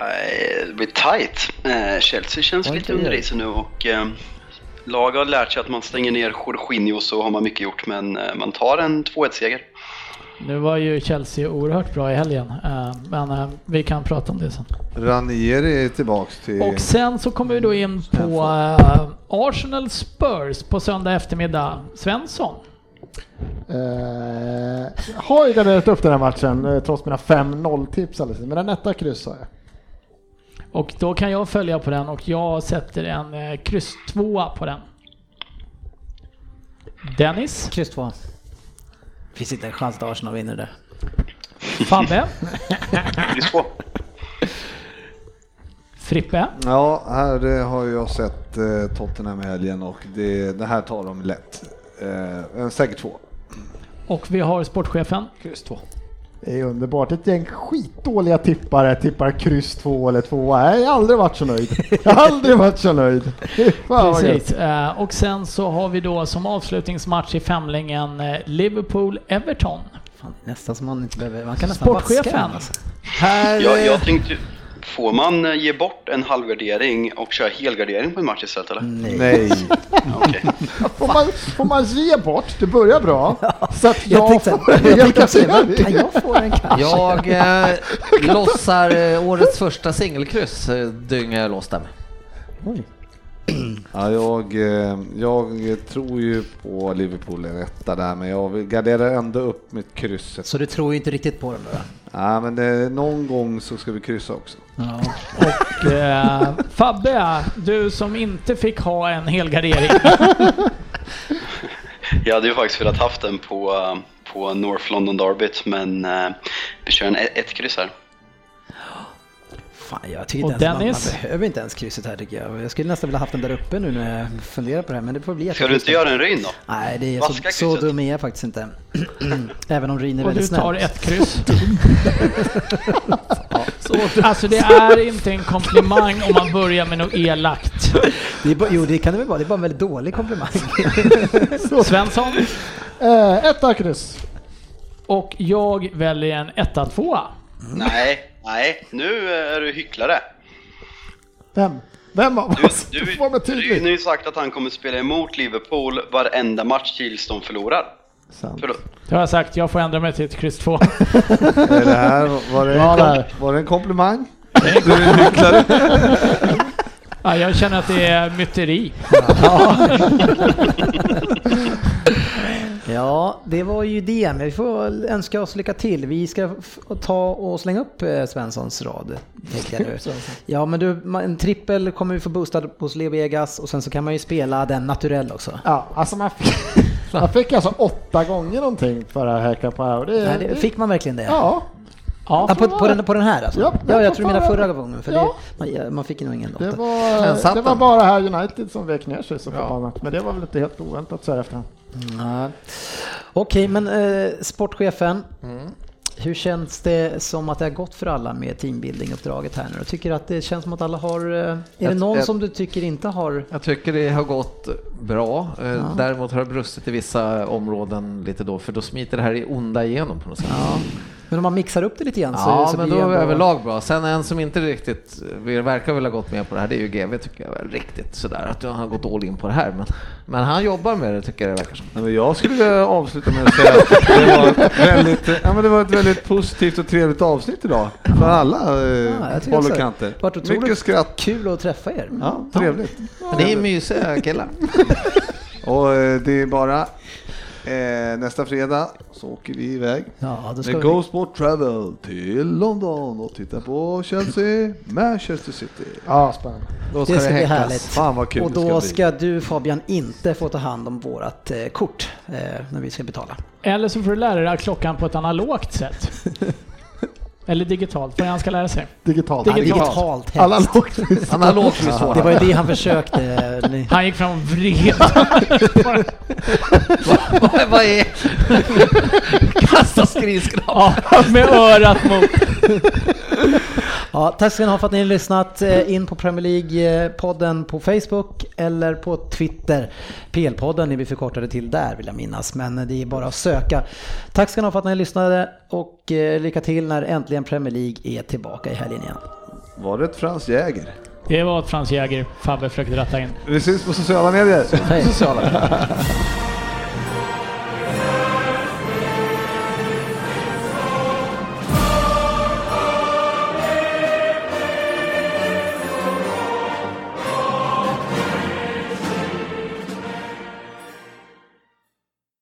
Nej, Det blir tight. Eh, Chelsea känns lite under isen nu och eh, lag har lärt sig att man stänger ner Jorginho så har man mycket gjort men eh, man tar en 2-1-seger. Nu var ju Chelsea oerhört bra i helgen, eh, men eh, vi kan prata om det sen. Ranieri är tillbaks till... Och sen så kommer vi då in på eh, Arsenal Spurs på söndag eftermiddag. Svensson? Eh, jag har ju garderat upp den här matchen eh, trots mina 5-0 tips alldeles, men en etta kryss har jag. Och då kan jag följa på den och jag sätter en eh, kryss tvåa på den. Dennis? Kryss 2. Finns inte en chans att Arsenal vinner det. Fabbe? Kryss två. Frippe? Ja, här eh, har jag sett eh, Tottenham i helgen och det, det här tar de lätt. Eh, en säker två. Och vi har sportchefen. Kryss 2. Det är underbart. Ett gäng skitdåliga tippare tippar kryss 2 eller 2. Nej, jag har aldrig varit så nöjd. Jag har aldrig varit så nöjd. Precis. Eh, Och sen så har vi då som avslutningsmatch i femlingen eh, Liverpool-Everton. Nästan som man inte behöver... Man kan nästan vaska Sportchefen. den, alltså. Här... Jag, eh, jag tänkte, får man eh, ge bort en halvgardering och köra helgardering på en match istället eller? Nej. Ja, Okej. Får man, får man ge bort? Det börjar bra. Så att Jag jag, tänkte, får jag tänkte också, helgardering. kan jag få den kanske? Jag eh, lossar eh, årets första singelkryss, eh, dyngar jag loss där med. Oj. Ja, jag, eh, jag tror ju på Liverpool en etta där, men jag vill gardera ändå upp mitt krysset. Så du tror ju inte riktigt på den då? Ja, men det, någon gång så ska vi kryssa också. Ja. Och eh, Fabbe, du som inte fick ha en helgardering. Jag hade ju faktiskt velat haft den på, eh, på North London Derbyt men eh, vi kör en ett, ett kryss här. Fan, jag tycker Och inte ens man, behöver inte ens krysset här tycker jag. Jag skulle nästan vilja haft den där uppe nu när jag funderar på det här, men det får bli Ska du inte göra en ryn då? Nej, det är så, så dum är jag faktiskt inte. Även om Ryn är Och du väldigt tar snäll. ett kryss. Alltså det är inte en komplimang om man börjar med något elakt. Det är bara, jo, det kan det väl vara. Det är bara en väldigt dålig komplimang. Svensson? Eh, etta kryss. Och jag väljer en etta tvåa. Nej, nej, nu är du hycklare. Vem? Vem av Du, oss? du, Du får mig Ryn har tydligt. ju sagt att han kommer spela emot Liverpool varenda match tills de förlorar. Sant. Förlåt. Det har jag sagt, jag får ändra mig till ett kryss två. Är det här, var, det en, Ja, där. var det en komplimang? Du är en hycklare. Ja, jag känner att det är myteri. Ja, det var ju det. Men vi får önska oss lycka till. Vi ska ta och slänga upp eh, Svenssons rad. Ja, men du, en trippel kommer vi få boostad hos Leo Vegas och sen så kan man ju spela den naturell också. Ja, alltså man fick, man fick alltså åtta gånger någonting för att häcka på här. Det, Nej, det, fick man verkligen det? Ja, Ja, Ja, på, på, den, på den här alltså? Ja, Ja, jag tror du menar förra- gången. För Ja. det, man, ja, man fick nog ingen det var, det var bara här United som vek ner sig så förbannat. Men det var väl inte helt oväntat så här efterhand. Ja. Okej, men eh, sportchefen. Hur känns det som att det har gått för alla med teambuilding-uppdraget här nu? Jag tycker att det känns som att alla har... eh, Är det någon jag- som du tycker inte har... Jag tycker det har gått bra. Eh, Däremot har det brustit i vissa områden lite då, för då smiter det här i onda igenom på något sätt. Ja. Men om man mixar upp det lite grann så, Ja, så men blir då är det överlag bra. Sen en som inte riktigt vi verkar vilja gått med på det här, det är ju GV tycker jag väl riktigt sådär att han har gått all in på det här. Men, men han jobbar med det tycker jag det verkar som. Men jag skulle vilja avsluta med att säga att det var ett väldigt, ja, men det var ett väldigt positivt och trevligt avsnitt idag. Från alla eh, tycker håll och kanter. Mycket skratt. Kul att träffa er. Ja, trevligt. Men det är mysiga killar. Och eh, det är bara eh, nästa fredag så åker vi iväg Ja, med vi... Go Sport Travel till London och tittar på Chelsea, Manchester City. Ja, spännande. Då ska Det det, ska bli härligt. Fan vad kul Och det då ska ska du Fabian inte få ta hand om vårat eh, kort eh, när vi ska betala. Eller så får du lära dig klockan på ett analogt sätt. Eller digitalt, vad han ska lära sig? Digitalt. Digitalt. Digitalt helst. Analogt. Analogt blir Det svårare. var ju det han försökte. Ni- Han gick fram och vred. vad, vad är... Kasta skridskor. ja, med örat mot. Ja, tack ska ni ha för att ni har lyssnat eh, in på Premier League-podden på Facebook eller på Twitter. PL-podden är vi förkortade till där vill jag minnas, men det är bara att söka. Tack ska ni ha för att ni lyssnade och eh, lycka till när äntligen Premier League är tillbaka i helgen igen. Var det ett Frans Jäger? Det var ett Frans Jäger Fabbe försökte rätta in. Vi syns på sociala medier. Hej. Sociala.